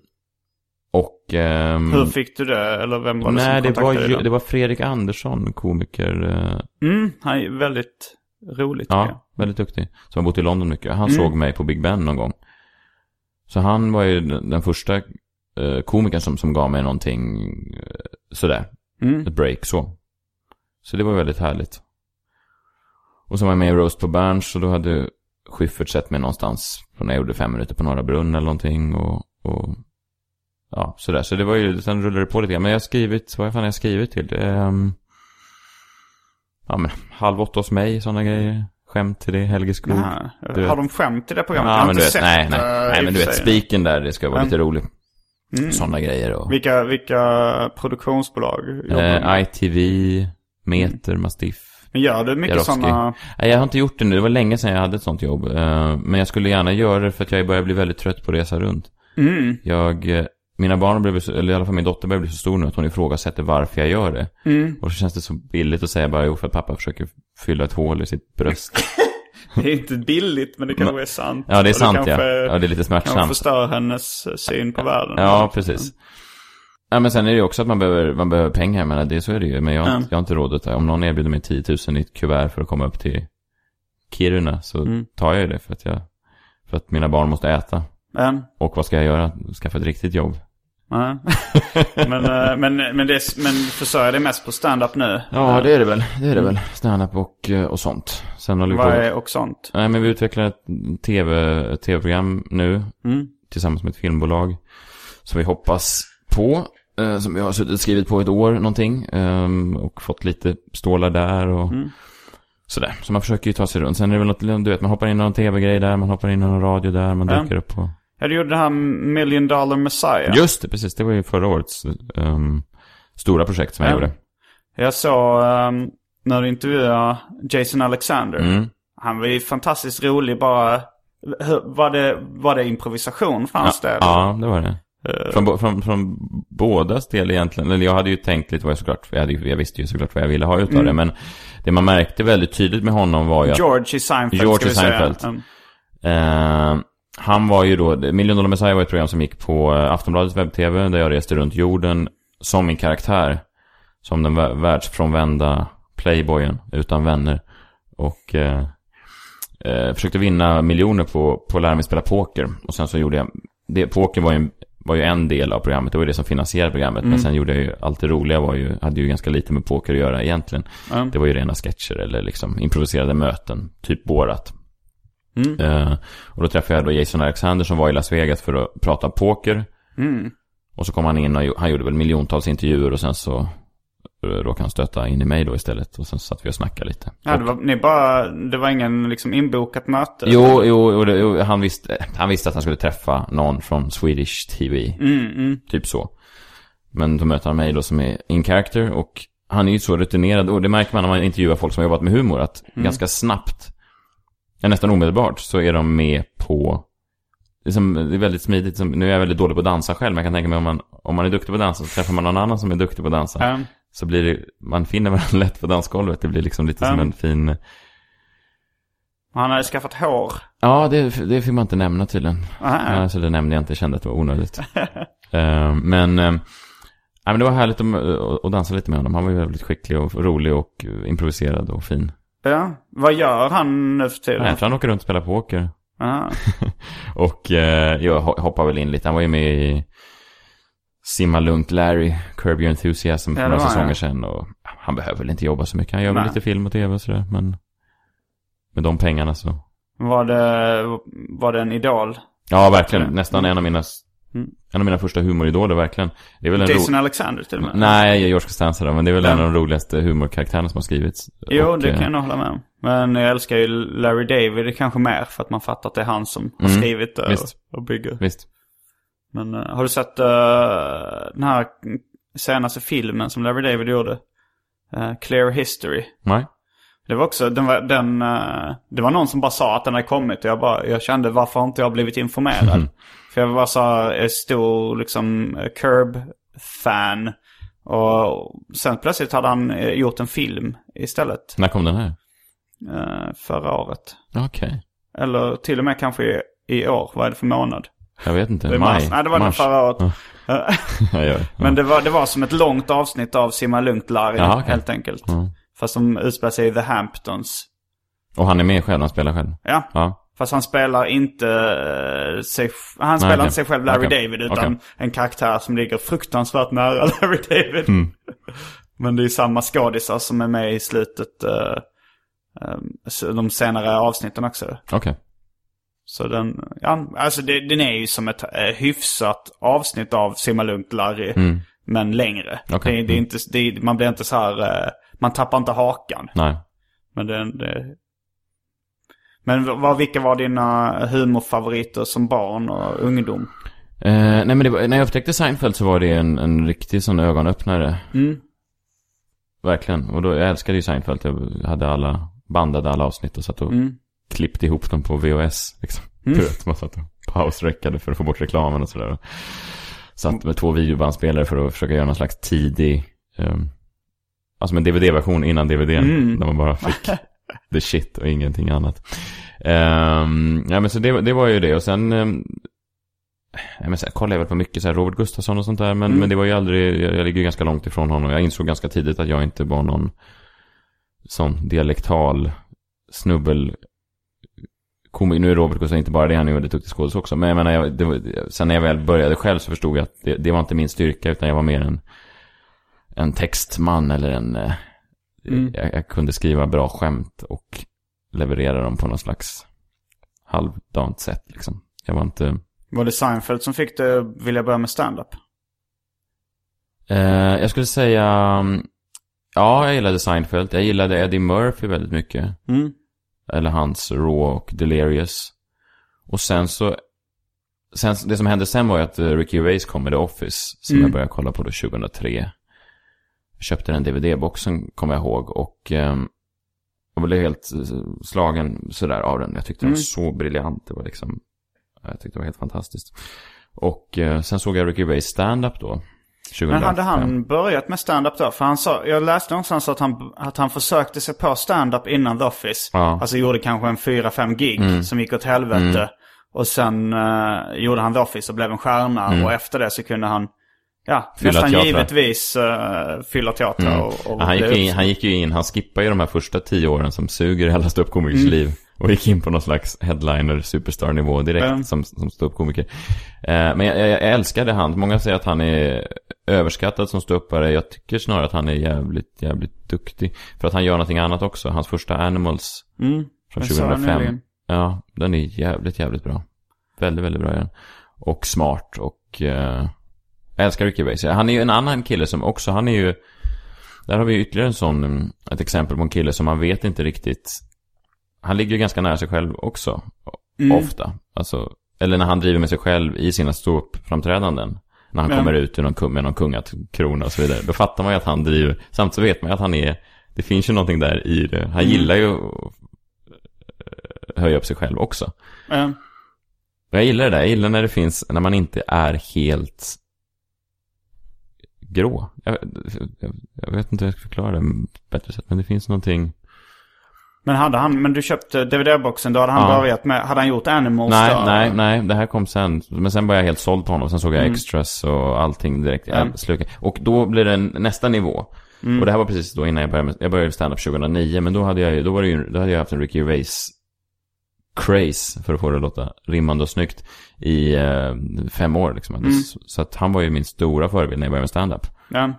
och... ehm, Hur fick du det? Eller vem var det Nej, som det var, kontaktade dig? det var Fredrik Andersson, komiker. eh, Mm, han är väldigt roligt tycker jag. ja, väldigt duktig. Som har bott i London mycket. Han Mm. såg mig på Big Ben någon gång. Så han var ju den, första uh, komikern som, som gav mig någonting eh, sådär. Mm. ett break så. Så det var väldigt härligt. Och så var jag med i Roast på Berns och då hade Schyffert sett mig någonstans när jag gjorde fem minuter på Norra Brunn eller någonting och, och ja, sådär. Så det var ju, sen rullade det på lite grann. Men jag har skrivit, vad fan har jag skrivit till? Um, ja men, Halv åtta hos mig, sådana grejer. Skämt till det, Helge Skog. Du vet. Har de skämt i det programmet? jag Ja har men inte du vet, sett nej, nej. eh, nej men du vet, spiken där, det ska vara Men- lite rolig. Mm. Sådana grejer och... Vilka, vilka produktionsbolag Eh? ITV, Meter, Mastiff. Men gör du mycket sådana... Nej, jag har inte gjort det nu. Det var länge sedan jag hade ett sånt jobb. Eh, Men jag skulle gärna göra det för att jag börjar bli väldigt trött på att resa runt. Mm. Jag, eh, mina barn så, eller i alla fall min dotter börjar bli så stor nu att hon ifrågasätter varför jag gör det. Mm. Och så känns det så billigt att säga bara jo för att pappa försöker fylla ett hål i sitt bröst. Det är inte billigt men det kanske är sant. Ja, det är sant ja. kanske, Ja, det är lite kanske smärtsamt. förstör hennes syn på världen. Ja, precis. Ja, men sen är det också att man behöver, man behöver pengar. Menar, det, så är det ju. Men jag, har Ja. inte- jag har inte råd att. Om någon erbjuder mig 10 000 i ett kuvert för att komma upp till Kiruna så Mm. tar jag ju det för att jag, för att mina barn måste äta. Men, Och vad ska jag göra? Skaffa ett riktigt jobb. men, eh, men, men, det, men försörjer dig mest på stand-up nu? Ja, det är det väl. Det är det väl. Stand-up och, eh, och sånt. Sen håller vi Vad på... är och sånt? Nej, men vi utvecklar ett TV, tv-program nu. Mm. Tillsammans med ett filmbolag. Som vi hoppas på. Eh, Som vi har suttit och skrivit på ett år någonting. ehm, Och fått lite stålar där och Mm. sådär. Så man försöker ju ta sig runt. Sen är det väl något, du vet, man hoppar in i någon tv-grej där. Man hoppar in i någon radio där. Man Ja. dyker upp på... Ja, du gjorde det här Million Dollar Messiah. Just det, precis. Det var ju förra årets um, stora projekt som jag Ja. gjorde. Jag såg um, när du intervjuade Jason Alexander. Mm. Han var ju fantastiskt rolig bara. Var det, var det improvisation för hans del? Ja, det var det. Från, bo- från, från bådas del egentligen. Eller jag hade ju tänkt lite vad jag såklart, jag, hade, jag visste ju såklart vad jag ville ha utav det. Men det man märkte väldigt tydligt med honom var ju att George i Seinfeld George i. Seinfeld. Mm. Eh, han var ju då, Million Dollar Messiah var ett program som gick på eh, Aftonbladets webb-tv där jag reste runt jorden som min karaktär. Som den vä- världsfrånvända playboyen utan vänner. Och eh, eh, försökte vinna miljoner på, på att lära mig spela poker. Och sen så gjorde jag, det, poker var ju, en- var ju en del av programmet, det var ju det som finansierade programmet. Men sen gjorde jag ju, allt det roliga var ju, hade ju ganska lite med poker att göra egentligen. Mm. Det var ju rena sketcher eller liksom improviserade möten, typ Borat. Mm. Eh, och då träffade jag då Jason Alexander som var i Las Vegas för att prata poker. Mm. Och så kom han in och han gjorde väl miljontals intervjuer och sen så råkade han stöta in i mig då istället. Och sen satt vi och snackade lite. Ja, det var, ni bara, det var ingen liksom inbokat möte? Jo, jo, det, jo han, visste, han visste att han skulle träffa någon från Swedish TV. Mm, mm. Typ så. Men då möter han mig då som är in character och han är ju så rutinerad och det märker man när man intervjuar folk som har jobbat med humor att ganska snabbt, ja, nästan omedelbart, så är de med på det är, som, det är väldigt smidigt. Nu är jag väldigt dålig på att dansa själv, men jag kan tänka mig om man, om man är duktig på att dansa så träffar man någon annan som är duktig på att dansa. Ja. Så blir det, man finner varandra lätt på dansgolvet. Det blir liksom lite som Ja. en fin... Han hade skaffat hår. Ja, det, det fick man inte nämna tydligen. Aha. Ja, så det nämnde jag inte, jag kände att det var onödigt. Eh, men, uh, ja, men det var härligt att, att, att dansa lite med honom. Han var ju väldigt skicklig och rolig och eh, improviserad och fin. Ja. Vad gör han nu för tiden? Ja, jag tror han åker runt och spelar poker. Och eh, jag ho- hoppar väl in lite. Han var ju med i Simma Lugnt Larry, Curb Your Enthusiasm för Ja, några säsonger sedan. Och han behöver väl inte jobba så mycket. Han gör väl Nej. lite film och tv och sådär. Men med de pengarna så. Var det, var det en idol? Ja, verkligen. Mm. Nästan en av mina, Mm. en av mina första humoridoler, verkligen. Det är väl en Jason Alexander till och med? Nej, George Costanza då, men det är väl Ja. en av de roligaste humorkaraktärerna som har skrivits. Jo, Och, det eh, kan jag nog hålla med om. Men jag älskar ju Larry David kanske mer för att man fattar att det är han som har Mm, skrivit det visst. och, och bygger. Visst. Men eh, har du sett eh, den här senaste filmen som Larry David gjorde? Eh, Clear History. Nej. Det var också, den var, den, eh, det var någon som bara sa att den hade kommit och jag, bara, jag kände varför har inte jag blivit informerad? För jag var så eh, stor liksom Curb-fan. Och sen plötsligt hade han gjort en film istället. När kom den här? eh, förra året. Okej. Eller till och med kanske i, i år. Vad är det för månad? Jag vet inte. Det Maj? Nej, det var nog Mars? förra året. Ja. Men det var, det var som ett långt avsnitt av Simma Lugnt Larry, Jaha, okej. helt enkelt. Ja. Fast de utspelar sig i The Hamptons. Och han är med själv, han spelar själv. Ja, Ja. fast han spelar inte eh, sig, han spelar okej. inte sig själv Larry Okej. David utan en karaktär som ligger fruktansvärt nära Larry David. Mm. Men det är samma skådisar som är med i slutet, eh, eh, de senare avsnitten också. Okej. Så den, ja, alltså det, den är ju som ett eh, hyfsat avsnitt av Simma Lugnt Larry. Mm. Men längre. Okej. Det, det är Mm. inte, det, man blir inte så här, eh, man tappar inte hakan. Nej. Men det, det... Men vad, vilka var dina humorfavoriter som barn och ungdom? Eh, nej men det var, när jag upptäckte Seinfeld så var det en, en riktig sån ögonöppnare. Mm. Verkligen. Och då, jag älskade ju Seinfeld. Jag hade alla, bandade alla avsnitt och satt och Mm. Klippte ihop dem på VHS. Liksom. Mm. Man satt och pausräckade för att få bort reklamen och sådär. Satt med två videobandspelare för att försöka göra någon slags tidig, um, alltså en DVD-version innan DVDn. Mm. Där man bara fick the shit och ingenting annat. Um, ja men så det, det var ju det och sen, um, ja, men så här, kollade jag väl på mycket så här Robert Gustafsson och sånt där. Men, Mm. men det var ju aldrig, jag, jag ligger ju ganska långt ifrån honom. Jag insåg ganska tidigt att jag inte var någon sån dialektal snubbel komi- nu är Robert Gustafsson inte bara det, han är väldigt duktig skådis också. Men jag menar, jag, det sen när jag väl började själv så förstod jag att det, det var inte min styrka, utan jag var mer en, en textman eller en... eh, Mm. Jag, jag kunde skriva bra skämt och leverera dem på någon slags halvdant sätt liksom. Jag var inte... Var det Seinfeld som fick dig att vilja börja med stand-up? Eh, jag skulle säga... mm, Ja, jag gillade Seinfeld. Jag gillade Eddie Murphy väldigt mycket. Mm. Eller hans Raw och Delirious. Och sen så sen, det som hände sen var ju att eh, Ricky Gervais kom med The Office. Som Mm. jag började kolla på då 2003. Jag köpte den DVD-boxen, kommer jag ihåg. Och ehm, jag blev helt eh, slagen sådär av den. Jag tyckte den Mm. var så briljant. Det var liksom, jag tyckte det var helt fantastiskt. Och eh, sen såg jag Ricky Gervais stand-up då. 2005. Men hade han börjat med stand-up då? För han sa, jag läste någonstans att han, att han försökte sig på stand-up innan The Office. Ja. Mm. Alltså gjorde kanske en fyra fem gig som gick åt helvete. Och sen eh, gjorde han The Office och blev en stjärna. Och efter det så kunde han, ja, Mm. Fylla nästan teatrar. givetvis uh, fylla teatrar. Och, och Ja, han, gick in, han gick ju in, han skippar ju de här första tio åren som suger alla ståuppkomikers Mm. liv. Och gick in på någon slags headliner, superstar-nivå direkt Mm. som, som ståuppkomiker. Eh, men jag, jag, jag älskade han. Många säger att han är överskattad som ståuppare. Jag tycker snarare att han är jävligt, jävligt duktig. För att han gör någonting annat också. Hans första Animals Mm, från jag sa det 2005. nyligen. Ja, den är jävligt, jävligt bra. Väldigt, väldigt bra igen. Och smart och... Eh, jag älskar Ricky Gervais. Han är ju en annan kille som också, han är ju... Där har vi ytterligare en sån, ett exempel på en kille som man vet inte riktigt... Han ligger ju ganska nära sig själv också. Mm. Ofta. Alltså, eller när han driver med sig själv i sina ståuppframträdanden. När han Men- kommer ut ur någon, med någon kungakrona och så vidare. Då fattar man ju att han driver... Samtidigt så vet man ju att han är... Det finns ju någonting där i det. Han Mm. gillar ju att höja upp sig själv också. Och Jag gillar det där. Jag gillar när det finns, när man inte är helt grå. Jag, jag, jag vet inte hur jag ska förklara det på ett bättre sätt. Men det finns någonting. Men hade han, men du köpte DVD-boxen, då hade han Ja. börjat med, hade han gjort Animals Nej, då? nej, nej. Det här kom sen. Men sen var jag helt såld på honom. Sen såg jag Mm. extras och allting direkt. Mm. slukade. Och då blir det nästa nivå. Mm. Och det här var precis då innan jag började jag började stand-up 2009. Men då hade jag ju, då var det ju, då hade jag haft en Ricky Gervais craze, för att få det att låta rimmande och snyggt, i eh, fem år liksom. Mm. Så, så att han var ju min stora förebild när jag började med stand-up. Ja.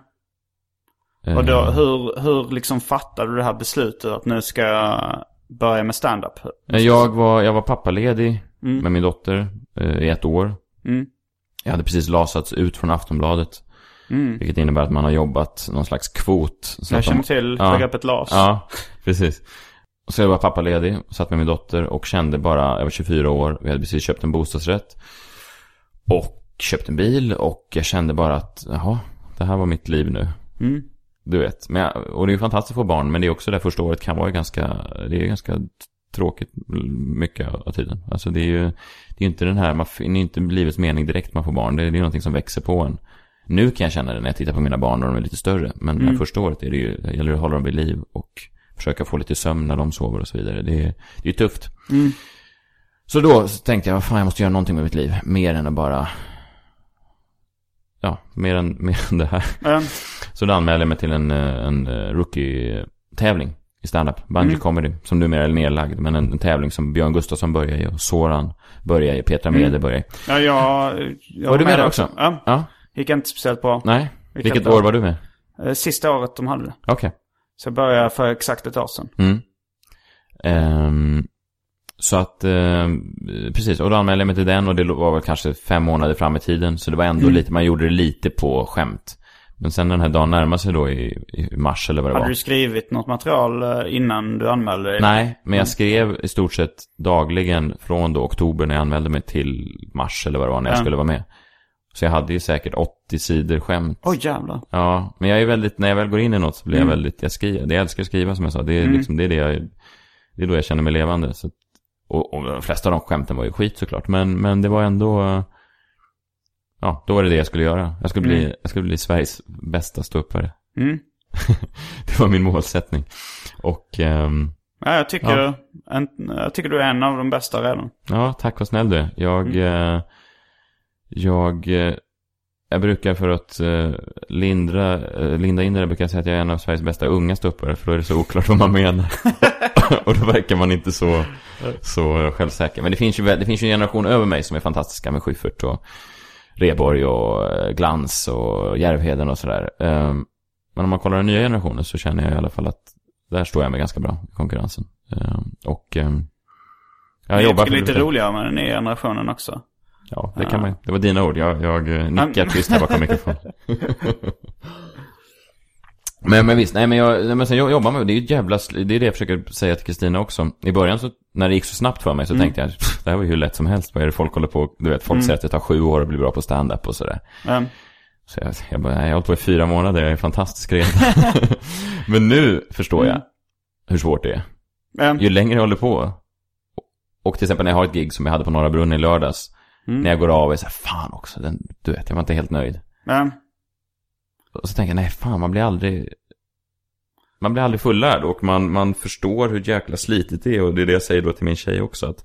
Och då, Eh, hur, hur liksom fattade du det här beslutet att nu ska jag börja med stand-up? Eh, Jag var, jag var pappaledig Mm. med min dotter eh, i ett år. Mm. Jag hade precis lasats ut från Aftonbladet. Mm. Vilket innebär att man har jobbat någon slags kvot. Så Jag att de- känner till Ja. begreppet LAS. Ja, precis. Och så jag var pappaledig, satt med min dotter och kände bara, jag var 24 år, vi hade precis köpt en bostadsrätt. Och köpt en bil och jag kände bara att, jaha, det här var mitt liv nu. Mm. Du vet, men och det är ju fantastiskt att få barn, men det är också det första året kan vara ganska, det är ganska tråkigt mycket av tiden. Alltså det är ju, det är ju inte den här, man finner ju inte livets mening direkt man får barn. Det är, det är någonting som växer på en. Nu kan jag känna det när jag tittar på mina barn och de är lite större. Men det här första året är det ju, det gäller att hålla dem vid liv och försöka få lite sömn när de sover och så vidare. Det är, det är tufft. Mm. Så då tänkte jag, vad fan jag måste göra någonting med mitt liv. Mer än att bara, ja, mer än, mer än det här. Ja. Så då anmälde jag mig till en, eh, en eh, rookie-tävling i stand-up. Bungee Mm. comedy. Som numera är nedlagd. Men en, en tävling som Björn Gustafsson börjar i och Soran börjar i. Petra Mede Mm. börjar i. Ja, jag... jag Var du med där där också? Ja. Ja, Gick inte speciellt bra. nej. Vilket Vilket år? var du med? Eh, Sista året de hade det. Okej. Så jag började för exakt ett år sedan. Mm. Ehm, så att, ehm, precis. Och då anmälde jag mig till den och det var väl kanske fem månader fram i tiden. Så det var ändå Mm. lite, man gjorde det lite på skämt. Men sen den här dagen närmade sig då i, i mars eller vad det Hade var. du skrivit något material eh, innan du anmälde dig? Nej, men jag skrev i stort sett dagligen från då oktober när jag anmälde mig till mars eller vad det var när jag Ja. skulle vara med. Så jag hade ju säkert 80 sidor skämt. Oj jävlar. Ja, men jag är väldigt, när jag väl går in i något så blir Mm. jag väldigt, jag skriver, jag älskar att skriva som jag sa. Det är Mm. liksom, det är det jag, det är då jag känner mig levande. Så, och, och de flesta av de skämten var ju skit såklart, men, men det var ändå, ja, då var det det jag skulle göra. Jag skulle bli, Mm. jag skulle bli Sveriges bästa ståuppare. Mm. Det var min målsättning. Och, ehm, Ja, jag tycker, en, jag tycker du är en av de bästa redan. Ja, tack vad snäll du är. Jag, Mm. eh, jag, eh, jag brukar för att eh, lindra, eh, linda in det brukar jag säga att jag är en av Sveriges bästa unga ståuppare. För då är det så oklart vad man menar. och då verkar man inte så, så självsäker. Men det finns, ju, det finns ju en generation över mig som är fantastiska med Schyffert och Reborg och eh, Glans och Järvheden och sådär. Eh, men om man kollar den nya generationen så känner jag i alla fall att där står jag mig ganska bra i konkurrensen. Eh, och eh, jag jobbar det är lite roligare med den nya generationen också. Ja, det kan man. Det var dina ord. Jag, jag eh, nickar tyst här bakom mikrofonen. Men, men visst, nej men jag, men sen jag jobbar med det, är ju ett jävla, det är det jag försöker säga till Kristina också. I början så, när det gick så snabbt för mig så tänkte jag, "Pff, det här var ju hur lätt som helst, vad är det folk håller på, du vet, folk säger att det tar sju år att bli bra på stand-up och sådär. Mm. Så jag, jag bara, nej, jag har hållit på i fyra månader, jag är fantastisk redan. men nu förstår jag hur svårt det är. Mm. Ju längre jag håller på, och till exempel när jag har ett gig som jag hade på Norra Brunn i lördags, när jag går av och är så här, fan också, den, du vet, jag var inte helt nöjd. Mm. Och så tänker jag, nej fan, man blir aldrig... Man blir aldrig fullärd och man, man förstår hur jäkla slitigt det är. Och det är det jag säger då till min tjej också. Att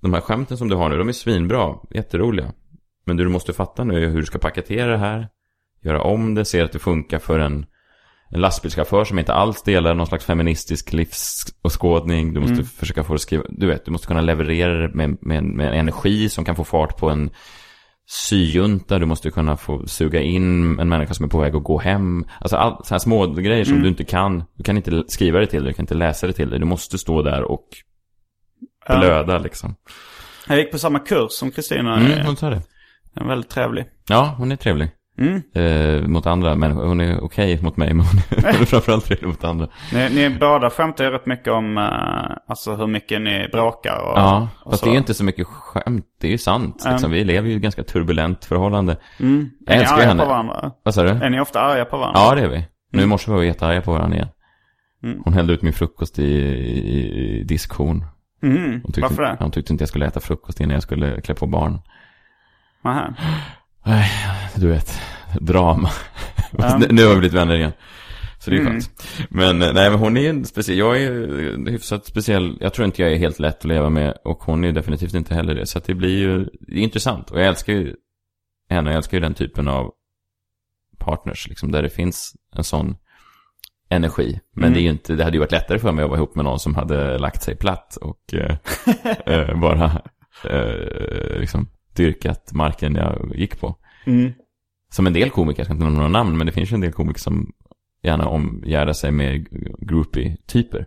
de här skämten som du har nu, de är svinbra, jätteroliga. Men det du måste fatta nu är hur du ska paketera det här. Göra om det, se att det funkar för en, en lastbilschaufför som inte alls delar någon slags feministisk livsåskådning. Du måste försöka få det skriva, du vet, du måste kunna leverera det med, med, med en energi som kan få fart på en syjunta, du måste kunna få suga in en människa som är på väg att gå hem. Alltså all, så här små grejer som du inte kan. Du kan inte skriva det till dig, du kan inte läsa det till dig. Du måste stå där och blöda liksom. Jag gick på samma kurs som Kristina. Mm, hon sa det. Den är väldigt trevlig. Ja, hon är trevlig. Mm. Eh, mot andra människor. Hon är okej mot mig, men hon är, framförallt trevlig mot andra. Ni, ni båda skämtar ju rätt mycket om eh, alltså hur mycket ni bråkar och, Ja, och fast så. det är inte så mycket skämt. Det är ju sant. Liksom. Vi lever ju i ett ganska turbulent förhållande. Mm. Jag Är ni arga henne. på varandra? Vad sa du? Är ni ofta arga på varandra? Ja, det är vi. Nu i morse var vi jättearga på varandra igen. Mm. Hon hällde ut min frukost i, i, i diskhon. Mm. Hon tyckte, Varför det? Hon tyckte inte jag skulle äta frukost innan jag skulle klä på barn. Aha. Nej, du vet. Drama. Ja. nu har vi blivit vänner igen. Så det är Mm. skönt. Men eh, nej, men hon är en speciell. Jag är hyfsat speciell. Jag tror inte jag är helt lätt att leva med. Och hon är definitivt inte heller det. Så det blir ju det är intressant. Och jag älskar ju henne. Jag älskar ju den typen av partners. Liksom, där det finns en sån energi. Men Mm. det är ju inte, det hade ju varit lättare för mig att vara ihop med någon som hade lagt sig platt och eh, eh, bara eh, liksom dyrkat marken jag gick på. Mm. Som en del komiker, jag ska inte nämna några namn, men det finns ju en del komiker som gärna omgärdar sig med groupie-typer.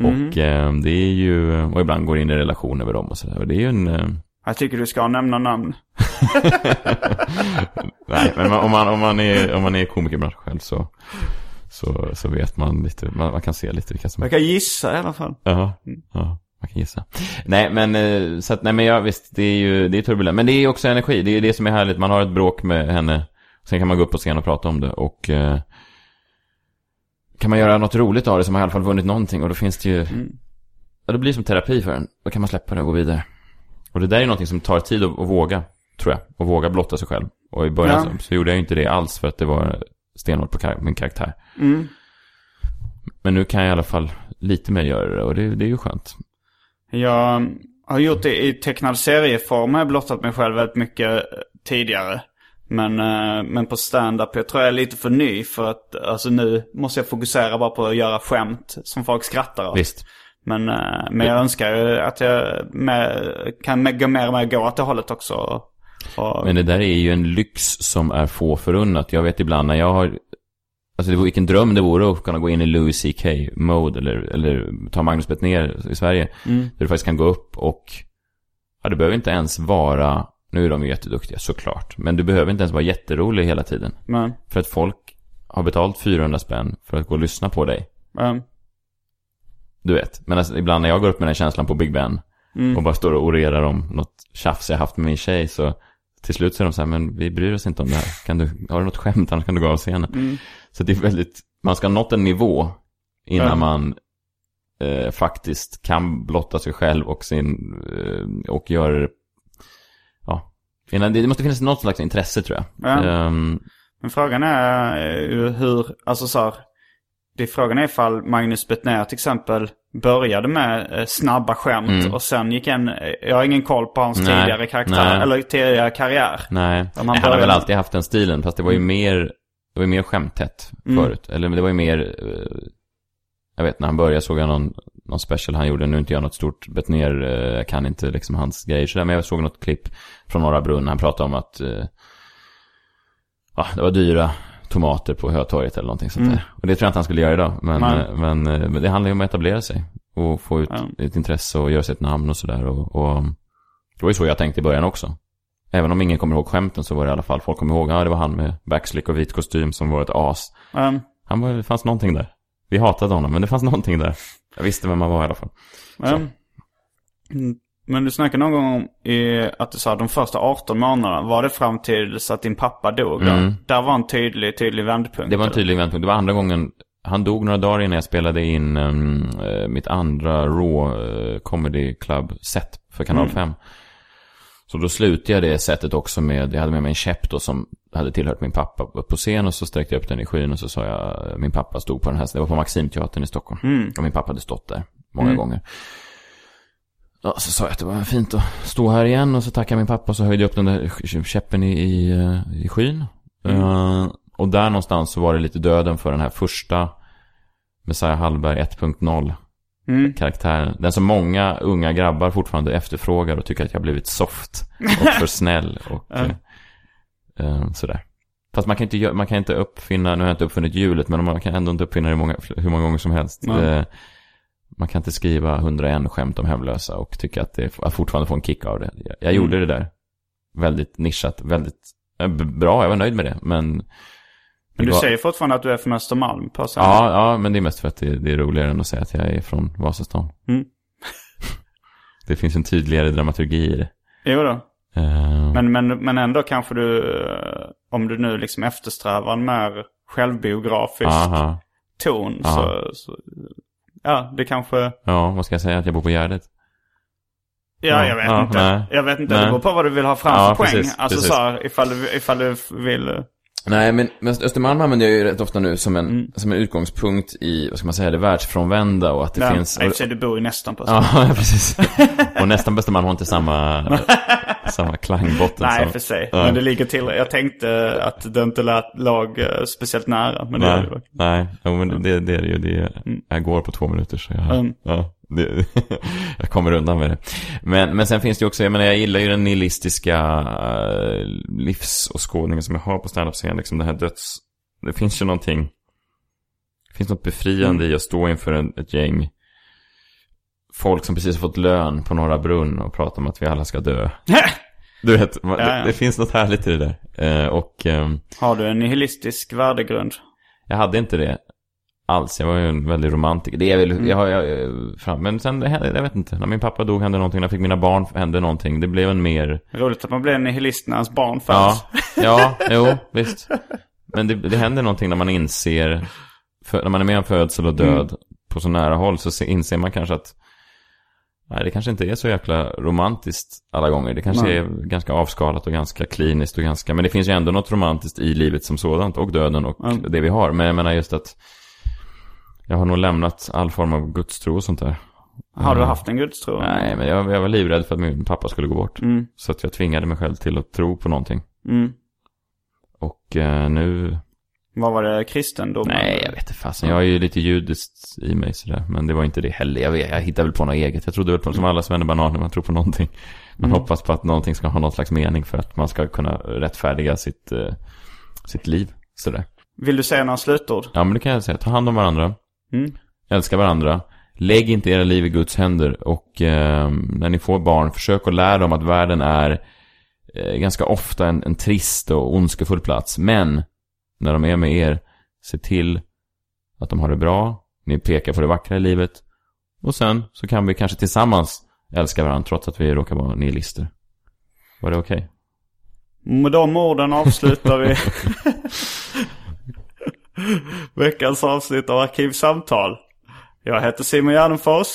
Mm. Och eh, det är ju, och ibland går in i relationer med dem och sådär. Och det är ju en, eh, Jag tycker du ska nämna namn. nej, men om man, om man är, om man är komikerbransch själv så, så, så vet man lite, man, man kan se lite vilka som Jag kan gissa i alla fall. Ja, ja, man kan gissa. Nej, men eh, så att, nej men ja, visst, det är ju, det är turbulent. Men det är också energi, det är ju det som är härligt. Man har ett bråk med henne, sen kan man gå upp på scen och prata om det och eh, kan man göra något roligt av det så har i alla fall vunnit någonting och då finns det ju, ja, det blir som terapi för en. Då kan man släppa det och gå vidare. Och det där är någonting som tar tid att, att våga, tror jag. Och våga blotta sig själv. Och i början Ja. så, så gjorde jag ju inte det alls för att det var stenhårt på kar- min karaktär. Mm. Men nu kan jag i alla fall lite mer göra det och det, det är ju skönt. Jag har gjort det i tecknad serieform. Jag har blottat mig själv väldigt mycket eh, tidigare. Men, eh, men på stand-up, jag tror jag är lite för ny för att alltså nu måste jag fokusera bara på att göra skämt som folk skrattar åt. Visst. Men, eh, men jag önskar ju att jag med, kan gå mer och mer gå åt det hållet också. Och, Men det där är ju en lyx som är få förunnat. Jag vet ibland när jag har... Alltså det var vilken dröm det vore att kunna gå in i Louis CK-mode eller, eller ta Magnus Bettner i Sverige. Där du faktiskt kan gå upp och... Ja, det behöver inte ens vara... Nu är de ju jätteduktiga såklart. Men du behöver inte ens vara jätterolig hela tiden. men, För att folk har betalt 400 spänn för att gå och lyssna på dig. men, Du vet. Men alltså, ibland när jag går upp med den känslan på Big Ben och bara står och orerar om något tjafs jag haft med min tjej så till slut så är de så här, men vi bryr oss inte om det här. Kan du, har du något skämt annars kan du gå av scenen. Så det är väldigt, man ska ha nått en nivå innan Ja. man eh, faktiskt kan blotta sig själv och sin, eh, och det, ja. Innan, det måste finnas något slags intresse tror jag. Ja. Ehm, men frågan är eh, hur, alltså så här, det är frågan är ifall Magnus Bettner till exempel började med eh, snabba skämt och sen gick en, jag har ingen koll på hans Mm. Nej, tidigare karaktär, nej. eller tidigare karriär. Nej, Nej han har väl alltid haft den stilen. Fast det var ju mer, det var ju mer skämttätt Mm. förut. Eller det var ju mer, eh, jag vet när han började såg jag någon, någon special han gjorde. Nu inte jag något stort Bettner, eh, jag kan inte liksom hans grejer sådär. Men jag såg något klipp från Norra Brunn. Han pratade om att, ja det var dyra tomater på Hötorget eller någonting sånt där. Och det tror jag inte han skulle göra idag. Men, eh, men, eh, men det handlar ju om att etablera sig. Och få ut Ja. ett intresse och göra sig ett namn och sådär. Och, och det var ju så jag tänkte i början också. Även om ingen kommer ihåg skämten så var det i alla fall, folk kommer ihåg, ja det var han med backslick och vit kostym som var ett as. Um, Han var, det fanns någonting där. Vi hatade honom, men det fanns någonting där. Jag visste vem han var i alla fall. Mm. Men du snackade någon gång om i, att du sa de första 18 månaderna, var det fram till så att din pappa dog då? Mm. Där var en tydlig, tydlig vändpunkt. Det var en tydlig vändpunkt. Det var andra gången. Han dog några dagar innan jag spelade in um, eh, mitt andra Raw eh, Comedy Club-set för Kanal Mm. 5. Så då slutade jag det sättet också med, jag hade med mig en käpp då som hade tillhört min pappa på scen och så sträckte jag upp den i skyn och så sa jag, min pappa stod på den här, det var på Maximteatern i Stockholm. Mm. Och min pappa hade stått där många Mm. gånger. Ja, så sa jag att det var fint att stå här igen och så tackade jag min pappa och så höjde jag upp den där käppen i, i, eh, i skyn. Eh, och där någonstans så var det lite döden för den här första Messiah Hallberg 1.0 Mm. karaktären. Den som många unga grabbar fortfarande efterfrågar och tycker att jag blivit soft och för snäll och eh, eh, sådär. Fast man kan, inte, man kan inte uppfinna, nu har jag inte uppfunnit hjulet, men man kan ändå inte uppfinna det många, hur många gånger som helst. Nej. Eh, man kan inte skriva 101 skämt om hemlösa och tycka att det att fortfarande få en kick av det. Jag, jag gjorde det där. Väldigt nischat, väldigt eh, bra, jag var nöjd med det. Men, Men det du var- säger fortfarande att du är från Östermalm på scenen. Ja, ja, men det är mest för att det, det är roligare än att säga att jag är från Vasastan. Mm. det finns en tydligare dramaturgi i det. Jo då. Eh, Men, men, men ändå kanske du, eh, om du nu liksom eftersträvar en mer självbiografisk aha. ton så, så, ja, det kanske, Ja, vad ska jag säga? Att jag bor på Gärdet? ja, Ja, jag vet ja, inte. nej. Jag vet inte, Nej. det beror på vad du vill ha fram Ja, poäng. precis, alltså precis. så här, ifall du, ifall du vill, Nej, men, men Östermalm använder jag ju rätt ofta nu som en, Mm. som en utgångspunkt i, vad ska man säga, det världsfrånvända och att det ja, finns... sig du bor ju nästan på Ja, precis. och nästan Östermalm har inte samma, samma klangbotten Nej, som... för sig. Ja. Men det ligger till. Jag tänkte att det inte lät, låg eh, speciellt nära. Men det gör det Nej, nej. Jo, men det, det är det ju. Det, Mm. jag går på två minuter så jag, Mm. ja, det, jag kommer undan med det. Men, men sen finns det ju också, jag menar jag gillar ju den nihilistiska uh, livsåskådningen som jag har på standup-scen. Liksom det här döds... Det finns ju någonting... Det finns något befriande Mm. i att stå inför en, ett gäng folk som precis har fått lön på Norra Brunn och prata om att vi alla ska dö. Du vet, Ja, ja. Det, det finns något härligt i det där. Eh, och... ehm, Har du en nihilistisk värdegrund? jag hade inte det alls. Jag var ju en väldig romantiker. Det är väl, Mm. jag jag, fram, men sen, jag vet inte. När min pappa dog hände någonting. När jag fick mina barn hände någonting. Det blev en mer, Roligt att man blir en nihilist när ens barn ja, föds. ja, jo, visst. Men det, det händer någonting när man inser, för, när man är med om födsel och död på så nära håll så se, inser man kanske att Nej, det kanske inte är så jäkla romantiskt alla gånger. Det kanske Nej. är ganska avskalat och ganska kliniskt och ganska... Men det finns ju ändå något romantiskt i livet som sådant och döden och Mm. det vi har. Men jag menar just att jag har nog lämnat all form av gudstro och sånt där. Har du Mm. haft en gudstro? Nej, men jag, jag var livrädd för att min pappa skulle gå bort. Mm, Så att jag tvingade mig själv till att tro på någonting. mm. Och eh, nu... Vad var det? Kristendom? Nej, jag vet inte fasen. Jag har ju lite judiskt i mig sådär. Men det var inte det heller. Jag, vet, jag hittade väl på något eget. Jag trodde väl på, som alla svennebananer, man tror på någonting. Man Mm. hoppas på att någonting ska ha någon slags mening för att man ska kunna rättfärdiga sitt, eh, sitt liv. Sådär. Vill du säga några slutord? Ja, men det kan jag säga. Ta hand om varandra. Mm. Älska varandra. Lägg inte era liv i Guds händer. Och eh, när ni får barn, försök att lära dem att världen är eh, ganska ofta en, en trist och ondskefull plats. Men när de är med er, se till att de har det bra. Ni pekar på det vackra i livet. Och sen så kan vi kanske tillsammans älska varandra trots att vi råkar vara nihilister. Var det okej? Med de orden avslutar vi veckans avsnitt av Arkivsamtal. Jag heter Simon Gärdenfors.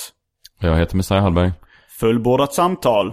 Jag heter Messiah Hallberg. Fullbordat samtal.